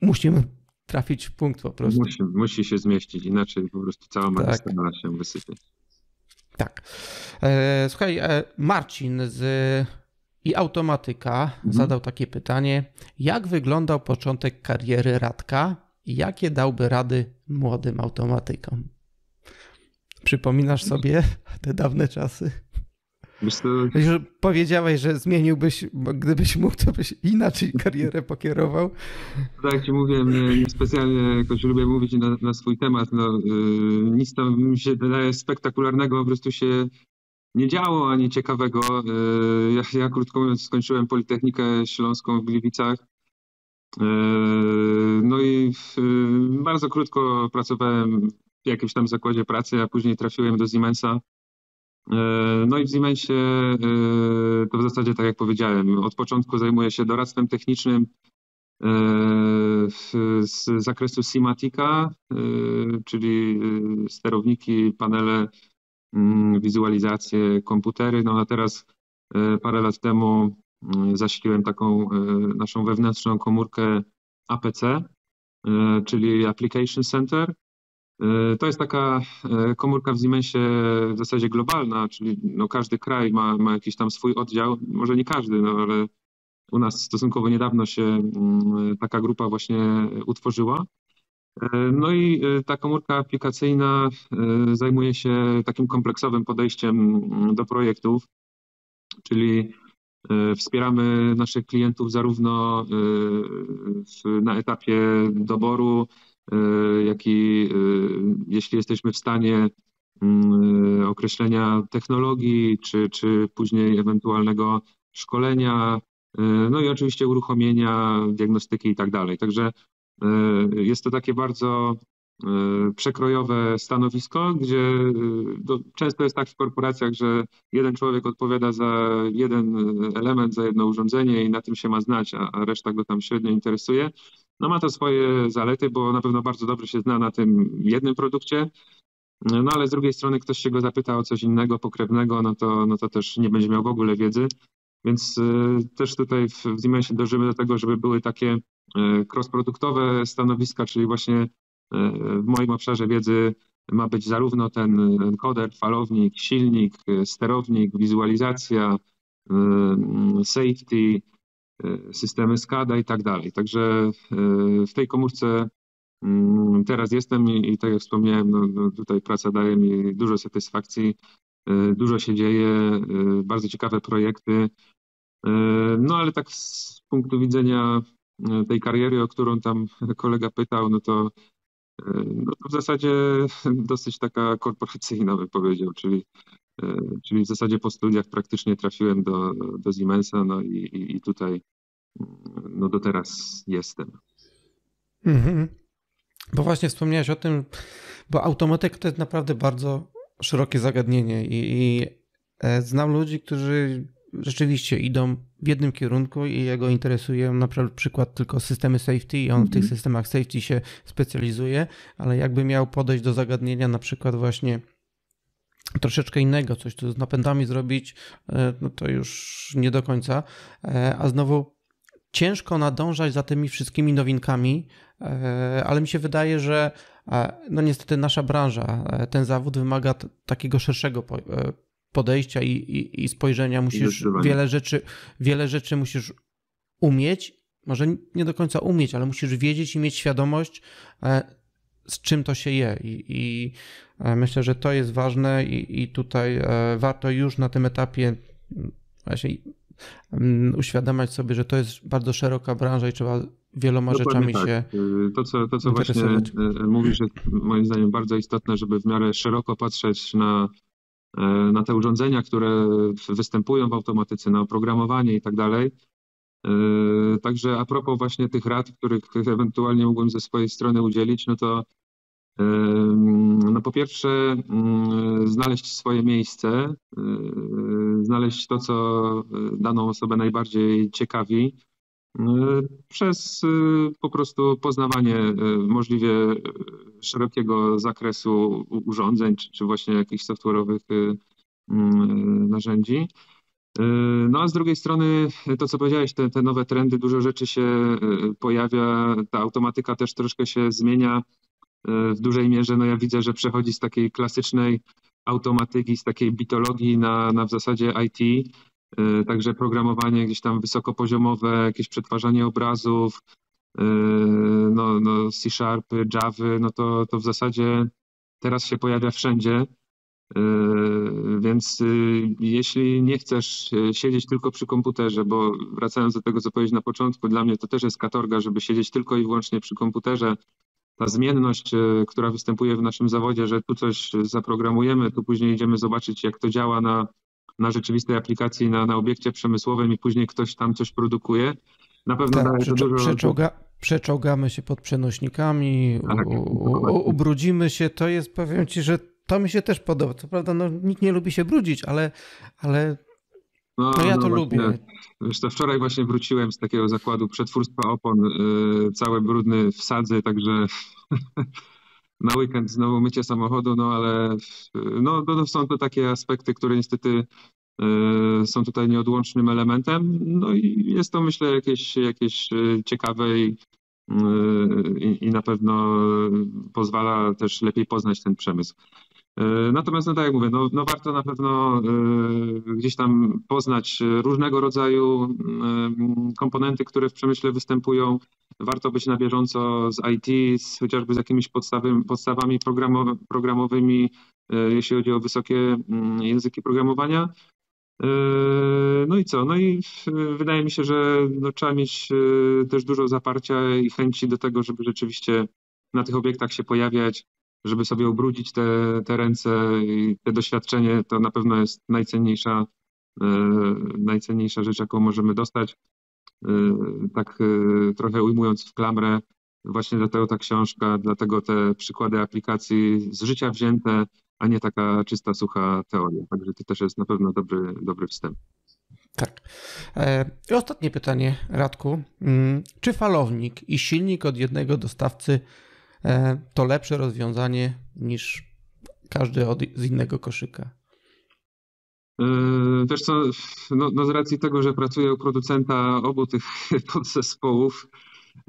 musimy trafić w punkt po prostu. Musi, musi się zmieścić, inaczej po prostu cała magistrala tak. się wysypie. Tak. E, słuchaj, e, Marcin z i automatyka mhm. zadał takie pytanie: jak wyglądał początek kariery Radka i jakie dałby rady młodym automatykom? Przypominasz sobie te dawne czasy? Co? Już powiedziałeś, że zmieniłbyś, gdybyś mógł, to byś inaczej karierę pokierował. Tak jak ci mówiłem, nie, nie specjalnie jakoś lubię mówić na, na swój temat. No, yy, nic tam mi się wydaje spektakularnego, po prostu się nie działo, ani ciekawego. Ja, ja krótko mówiąc skończyłem Politechnikę Śląską w Gliwicach. No i bardzo krótko pracowałem w jakimś tam zakładzie pracy, a później trafiłem do Siemensa. No i w Siemensie to w zasadzie tak jak powiedziałem, od początku zajmuję się doradztwem technicznym, z zakresu Simatica, e, czyli e, sterowniki, panele, mm, wizualizacje, komputery. No a teraz e, parę lat temu mm, zasiliłem taką naszą wewnętrzną komórkę APC, czyli Application Center. To jest taka komórka w Siemensie w zasadzie globalna, czyli no każdy kraj ma, ma jakiś tam swój oddział, może nie każdy, no ale u nas stosunkowo niedawno się mm, taka grupa właśnie utworzyła. E, no i e, ta komórka aplikacyjna e, zajmuje się takim kompleksowym podejściem mm, do projektów, czyli wspieramy naszych klientów zarówno na etapie doboru, jak i jeśli jesteśmy w stanie mm, określenia technologii, czy, czy później ewentualnego szkolenia, E, no i oczywiście uruchomienia, diagnostyki i tak dalej. Także e, jest to takie bardzo e, przekrojowe stanowisko, gdzie często jest tak w korporacjach, że jeden człowiek odpowiada za jeden element, za jedno urządzenie i na tym się ma znać, a reszta go tam średnio interesuje. No ma to swoje zalety, bo na pewno bardzo dobrze się zna na tym jednym produkcie, no ale z drugiej strony ktoś się go zapyta o coś innego, pokrewnego, no to, no to też nie będzie miał w ogóle wiedzy. Więc y, też tutaj w Siemensie dążymy do tego, żeby były takie y, cross-produktowe stanowiska, czyli właśnie y, w moim obszarze wiedzy ma być zarówno ten encoder, falownik, silnik, sterownik, wizualizacja, safety, systemy SCADA i tak dalej. Także w tej komórce mm, teraz jestem i, i tak jak wspomniałem, no, no tutaj praca daje mi dużo satysfakcji, dużo się dzieje, bardzo ciekawe projekty. E, no ale tak z punktu widzenia e, tej kariery, o którą tam kolega pytał, no to, e, no to w zasadzie dosyć taka korporacyjna bym powiedział, czyli, czyli w zasadzie po studiach praktycznie trafiłem do, do Siemensa, no i, i, i tutaj no do teraz jestem. Mhm. Bo właśnie wspomniałeś o tym, bo automatyka to jest naprawdę bardzo szerokie zagadnienie i, i znam ludzi, którzy rzeczywiście idą w jednym kierunku i jego interesują na przykład tylko systemy safety i on w tych mhm. systemach safety się specjalizuje, ale jakby miał podejść do zagadnienia na przykład właśnie troszeczkę innego, coś tu z napędami zrobić, e, no to już nie do końca. E, a znowu ciężko nadążać za tymi wszystkimi nowinkami, e, ale mi się wydaje, że no niestety nasza branża, ten zawód wymaga takiego szerszego podejścia i, i, i spojrzenia. Musisz wiele rzeczy, wiele rzeczy musisz umieć, może nie do końca umieć, ale musisz wiedzieć i mieć świadomość, z czym to się je. I, i e, myślę, że to jest ważne i, i tutaj e, warto już na tym etapie mm, właśnie mm, uświadamiać sobie, że to jest bardzo szeroka branża i trzeba wieloma Dokładnie rzeczami tak. się. To, co, to, co właśnie mówisz, jest moim zdaniem bardzo istotne, żeby w miarę szeroko patrzeć na E, na te urządzenia, które występują w automatyce, na oprogramowanie i tak dalej. E, także a propos właśnie tych rad, których ewentualnie mógłbym ze swojej strony udzielić, no to e, no po pierwsze mm, znaleźć swoje miejsce, znaleźć to, co daną osobę najbardziej ciekawi, przez po prostu poznawanie możliwie szerokiego zakresu urządzeń, czy, czy właśnie jakichś software'owych narzędzi. No a z drugiej strony to, co powiedziałeś, te, te nowe trendy, dużo rzeczy się pojawia, ta automatyka też troszkę się zmienia w dużej mierze. No ja widzę, że przechodzi z takiej klasycznej automatyki, z takiej bitologii na, na w zasadzie IT, także programowanie gdzieś tam wysokopoziomowe, jakieś przetwarzanie obrazów, no, no C Sharp, Java, no to, to w zasadzie teraz się pojawia wszędzie. E, więc jeśli nie chcesz siedzieć tylko przy komputerze, bo wracając do tego, co powiedzieć na początku, dla mnie to też jest katorga, żeby siedzieć tylko i wyłącznie przy komputerze. Ta zmienność, która występuje w naszym zawodzie, że tu coś zaprogramujemy, tu później idziemy zobaczyć, jak to działa na na rzeczywistej aplikacji na, na obiekcie przemysłowym i później ktoś tam coś produkuje. Na pewno tak, daje przeczo- dużo... przeczołga, przeczołgamy się pod przenośnikami, Tak, u, u, ubrudzimy się, to jest, powiem ci, że to mi się też podoba. Co prawda, no, nikt nie lubi się brudzić, ale, ale no, ja to lubię. Wiesz, to wczoraj właśnie wróciłem z takiego zakładu przetwórstwa opon, yy, cały brudny w sadzy, także na weekend znowu mycie samochodu, no ale no, no, są to takie aspekty, które niestety yy, są tutaj nieodłącznym elementem. No i jest to myślę jakieś, jakieś ciekawe i, yy, i na pewno pozwala też lepiej poznać ten przemysł. E, natomiast, no tak jak mówię, no, no warto na pewno e, gdzieś tam poznać różnego rodzaju e, komponenty, które w przemyśle występują. Warto być na bieżąco z IT, z, chociażby z jakimiś podstawami programowymi, jeśli chodzi o wysokie mm, języki programowania. No i co? No i wydaje mi się, że no, trzeba mieć też dużo zaparcia i chęci do tego, żeby rzeczywiście na tych obiektach się pojawiać, żeby sobie ubrudzić te, te ręce i te doświadczenie, to na pewno jest najcenniejsza, e, najcenniejsza rzecz, jaką możemy dostać. E, tak e, trochę ujmując w klamrę, właśnie dlatego ta książka, dlatego te przykłady aplikacji z życia wzięte, a nie taka czysta, sucha teoria. Także to też jest na pewno dobry, dobry wstęp. Tak. I ostatnie pytanie, Radku. Mm, czy falownik i silnik od jednego dostawcy to lepsze rozwiązanie niż każdy od, z innego koszyka. E, wiesz co, no, no z racji tego, że pracuję u producenta obu tych podzespołów,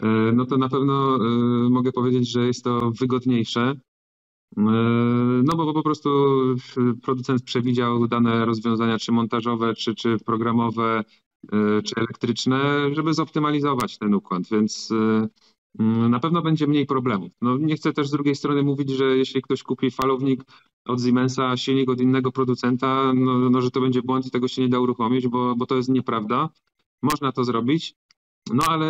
e, no to na pewno mogę powiedzieć, że jest to wygodniejsze. No bo, po prostu producent przewidział dane rozwiązania, czy montażowe, czy, czy programowe, czy elektryczne, żeby zoptymalizować ten układ, więc na pewno będzie mniej problemów. No, nie chcę też z drugiej strony mówić, że jeśli ktoś kupi falownik od Siemensa, silnik od innego producenta, no, no, że to będzie błąd i tego się nie da uruchomić, bo, bo to jest nieprawda. Można to zrobić, no ale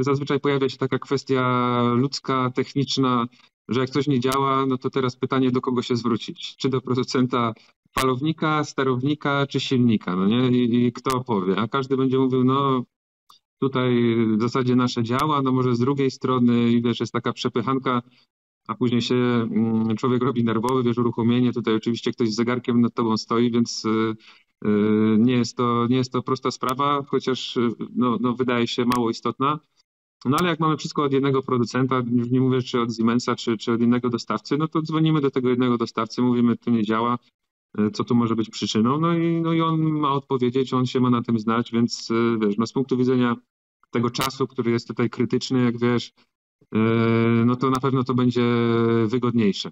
zazwyczaj pojawia się taka kwestia ludzka, techniczna, że jak coś nie działa, no to teraz pytanie, do kogo się zwrócić? Czy do producenta falownika, sterownika, czy silnika, no nie? I, i kto powie? A każdy będzie mówił, no tutaj w zasadzie nasze działa, no może z drugiej strony wiesz, jest taka przepychanka, a później się mm, człowiek robi nerwowy, wiesz, uruchomienie, tutaj oczywiście ktoś z zegarkiem nad tobą stoi, więc y, y, nie jest to, nie jest to prosta sprawa, chociaż y, no, no wydaje się mało istotna. No ale jak mamy wszystko od jednego producenta, już nie mówię czy od Siemensa, czy, czy od innego dostawcy, no to dzwonimy do tego jednego dostawcy, mówimy, to nie działa, co tu może być przyczyną, no i, no i on ma odpowiedzieć, on się ma na tym znać, więc wiesz, no z punktu widzenia tego czasu, który jest tutaj krytyczny, jak wiesz, e, no to na pewno to będzie wygodniejsze.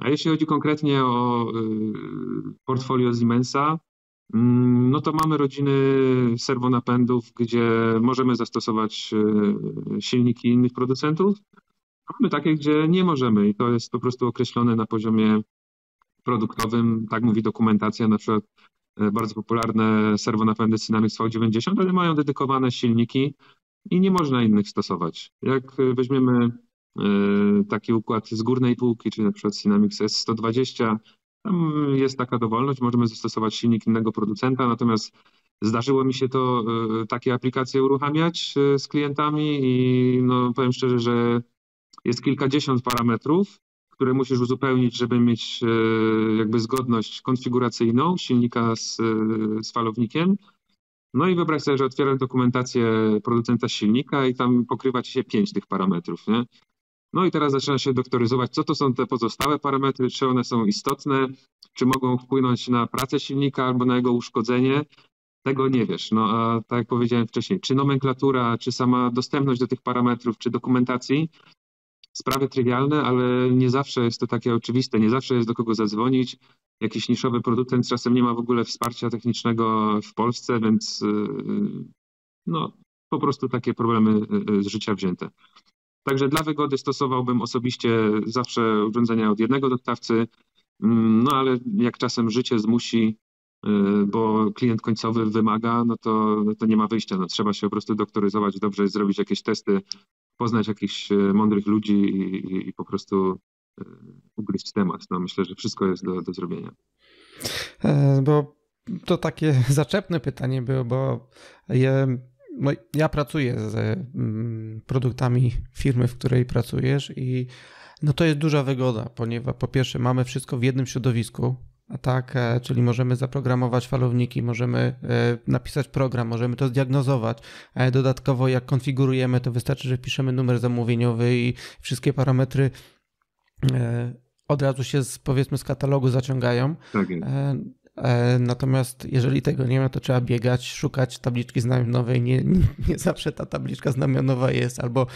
A jeśli chodzi konkretnie o e, portfolio Siemensa, mm, no to mamy rodziny serwonapędów, gdzie możemy zastosować e, silniki innych producentów. Mamy takie, gdzie nie możemy i to jest po prostu określone na poziomie produktowym, tak mówi dokumentacja, na przykład E, bardzo popularne serwonapędy Dynamics V90, ale mają dedykowane silniki i nie można innych stosować. Jak weźmiemy e, taki układ z górnej półki, czyli na przykład Dynamics S120, tam jest taka dowolność, możemy zastosować silnik innego producenta, natomiast zdarzyło mi się to e, takie aplikacje uruchamiać z klientami i no, powiem szczerze, że jest kilkadziesiąt parametrów, które musisz uzupełnić, żeby mieć e, jakby zgodność konfiguracyjną silnika z, z falownikiem. No i wyobraź sobie, że otwieram dokumentację producenta silnika i tam pokrywa ci się pięć tych parametrów, nie? No i teraz zaczyna się doktoryzować, co to są te pozostałe parametry, czy one są istotne, czy mogą wpłynąć na pracę silnika albo na jego uszkodzenie. Tego nie wiesz. No a tak jak powiedziałem wcześniej, czy nomenklatura, czy sama dostępność do tych parametrów, czy dokumentacji sprawy trywialne, ale nie zawsze jest to takie oczywiste, nie zawsze jest do kogo zadzwonić. Jakiś niszowy producent czasem nie ma w ogóle wsparcia technicznego w Polsce, więc y, no, po prostu takie problemy y, y, z życia wzięte. Także dla wygody stosowałbym osobiście zawsze urządzenia od jednego dostawcy, mm, no ale jak czasem życie zmusi, bo klient końcowy wymaga, no to, to nie ma wyjścia. No, trzeba się po prostu doktoryzować, dobrze zrobić jakieś testy poznać jakichś e, mądrych ludzi i, i po prostu e, ugryźć temat. No, myślę, że wszystko jest do, do zrobienia. E, bo to takie zaczepne pytanie było, bo ja, no, ja pracuję z mm, produktami firmy, w której pracujesz i no to jest duża wygoda, ponieważ po pierwsze mamy wszystko w jednym środowisku, tak, e, czyli możemy zaprogramować falowniki, możemy e, napisać program, możemy to zdiagnozować. E, dodatkowo, jak konfigurujemy, to wystarczy, że piszemy numer zamówieniowy i wszystkie parametry od razu się z, powiedzmy z katalogu zaciągają. Tak. Natomiast jeżeli tego nie ma, to trzeba biegać, szukać tabliczki znamionowej. Nie, nie, nie, zawsze ta tabliczka znamionowa jest albo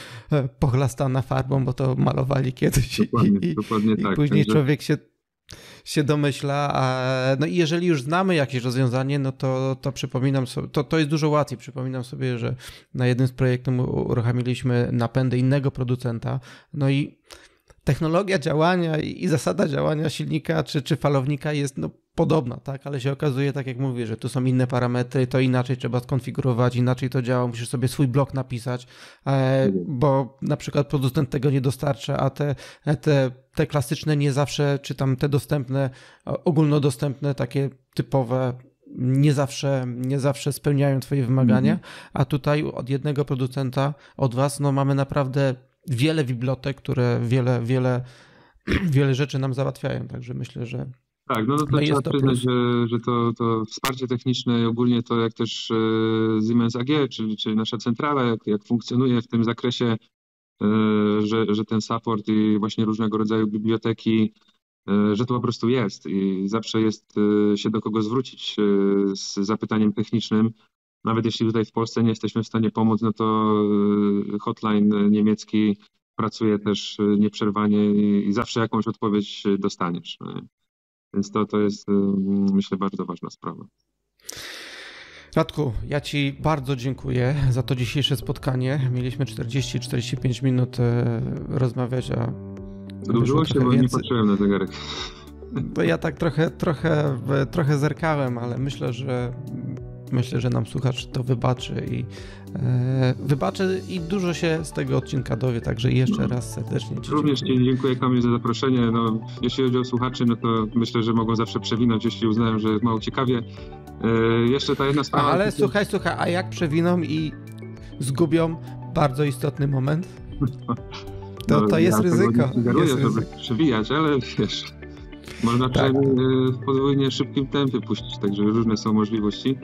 pochlastana farbą, bo to malowali kiedyś. Dokładnie, i, dokładnie i tak. później także... człowiek się się domyśla. A, no i jeżeli już znamy jakieś rozwiązanie, no to, to przypominam sobie, to, to jest dużo łatwiej. Przypominam sobie, że na jednym z projektów uruchomiliśmy napędy innego producenta. No i technologia działania i zasada działania silnika czy, czy falownika jest no, podobna, tak? Ale się okazuje, tak jak mówię, że tu są inne parametry, to inaczej trzeba skonfigurować, inaczej to działa, musisz sobie swój blok napisać, e, bo na przykład producent tego nie dostarcza, a te, te, te klasyczne nie zawsze, czy tam te dostępne, ogólnodostępne, takie typowe nie zawsze, nie zawsze spełniają Twoje wymagania, mhm. a tutaj od jednego producenta, od Was, no mamy naprawdę wiele bibliotek, które wiele, wiele, wiele rzeczy nam załatwiają, także myślę, że tak, no, to no trzeba przyznać, że, że to, to wsparcie techniczne i ogólnie to jak też e, Siemens AG, czyli, czyli nasza centrala, jak, jak funkcjonuje w tym zakresie, e, że, że ten support i właśnie różnego rodzaju biblioteki, e, że to po prostu jest i zawsze jest się do kogo zwrócić z zapytaniem technicznym. Nawet jeśli tutaj w Polsce nie jesteśmy w stanie pomóc, no to hotline niemiecki pracuje też nieprzerwanie i zawsze jakąś odpowiedź dostaniesz. No więc to, to jest, myślę, bardzo ważna sprawa. Radku, ja Ci bardzo dziękuję za to dzisiejsze spotkanie. Mieliśmy 40-45 minut rozmawiać, a. Wydłużyło się, bo nie patrzyłem na zegarek. To ja tak trochę, trochę, trochę zerkałem, ale myślę, że myślę, że nam słuchacz to wybaczy i e, wybaczy i dużo się z tego odcinka dowie, także jeszcze no. raz serdecznie Ci Również dziękuję. Ci dziękuję Kamil za zaproszenie. No, jeśli chodzi o słuchaczy, no to myślę, że mogą zawsze przewinąć, jeśli uznają, że jest mało ciekawie. E, jeszcze ta jedna sprawa. ale to... słuchaj, słuchaj, a jak przewiną i zgubią bardzo istotny moment? To, no, to jest ja ryzyko. Nie sugeruję, żeby przewijać, ale wiesz, można tak. w podwójnie szybkim tempie puścić, także różne są możliwości.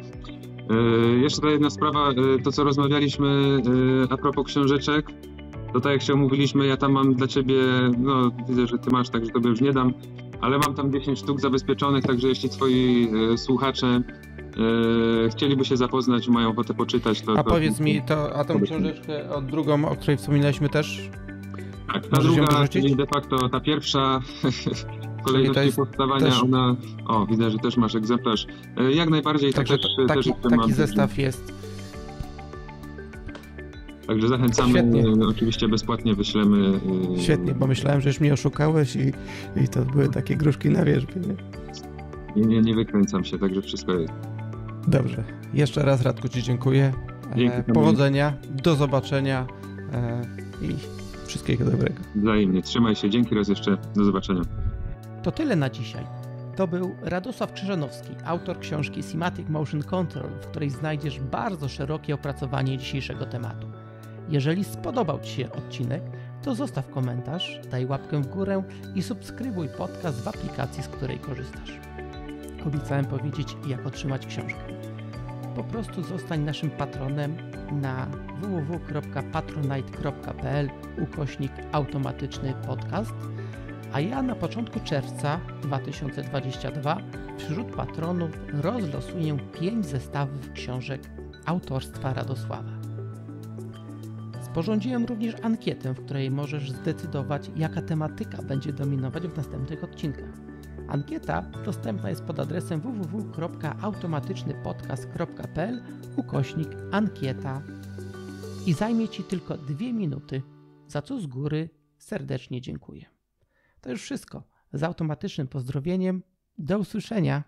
E, jeszcze ta jedna sprawa, e, to co rozmawialiśmy e, a propos książeczek, to tak jak się umówiliśmy, ja tam mam dla ciebie, no widzę, że ty masz, także tobie już nie dam, ale mam tam 10 sztuk zabezpieczonych, także jeśli twoi słuchacze chcieliby się zapoznać, mają ochotę poczytać, to... A to, powiedz mi, to, a tą książeczkę od drugą, o której wspominaliśmy też? Tak, ta druga, czyli de facto ta pierwsza kolejności powstawania też... ona... O, widzę, że też masz egzemplarz. E, jak najbardziej Także to też, taki, też taki zestaw jest. Także zachęcamy, Świetnie. E, oczywiście bezpłatnie wyślemy. E, Świetnie, bo myślałem, że już mnie oszukałeś i, i to były takie gruszki na wierzbie. Nie? Nie, nie, nie wykręcam się, także wszystko jest. Dobrze. Jeszcze raz Radku Ci dziękuję. Dzięki, Powodzenia, do zobaczenia i wszystkiego dobrego. Wzajemnie. Trzymaj się. Dzięki raz jeszcze. Do zobaczenia. To tyle na dzisiaj. To był Radosław Krzyżanowski, autor książki Semantic Motion Control, w której znajdziesz bardzo szerokie opracowanie dzisiejszego tematu. Jeżeli spodobał Ci się odcinek, to zostaw komentarz, daj łapkę w górę i subskrybuj podcast w aplikacji, z której korzystasz. Obiecałem powiedzieć, jak otrzymać książkę. Po prostu zostań naszym patronem na www.patronite.pl ukośnik automatyczny podcast – a ja na początku czerwca 2022 wśród patronów rozlosuję 5 zestawów książek autorstwa Radosława. Sporządziłem również ankietę, w której możesz zdecydować, jaka tematyka będzie dominować w następnych odcinkach. Ankieta dostępna jest pod adresem www.automatycznypodcast.pl ukośnik ankieta i zajmie Ci tylko dwie minuty, za co z góry serdecznie dziękuję. To już wszystko. Z automatycznym pozdrowieniem. Do usłyszenia.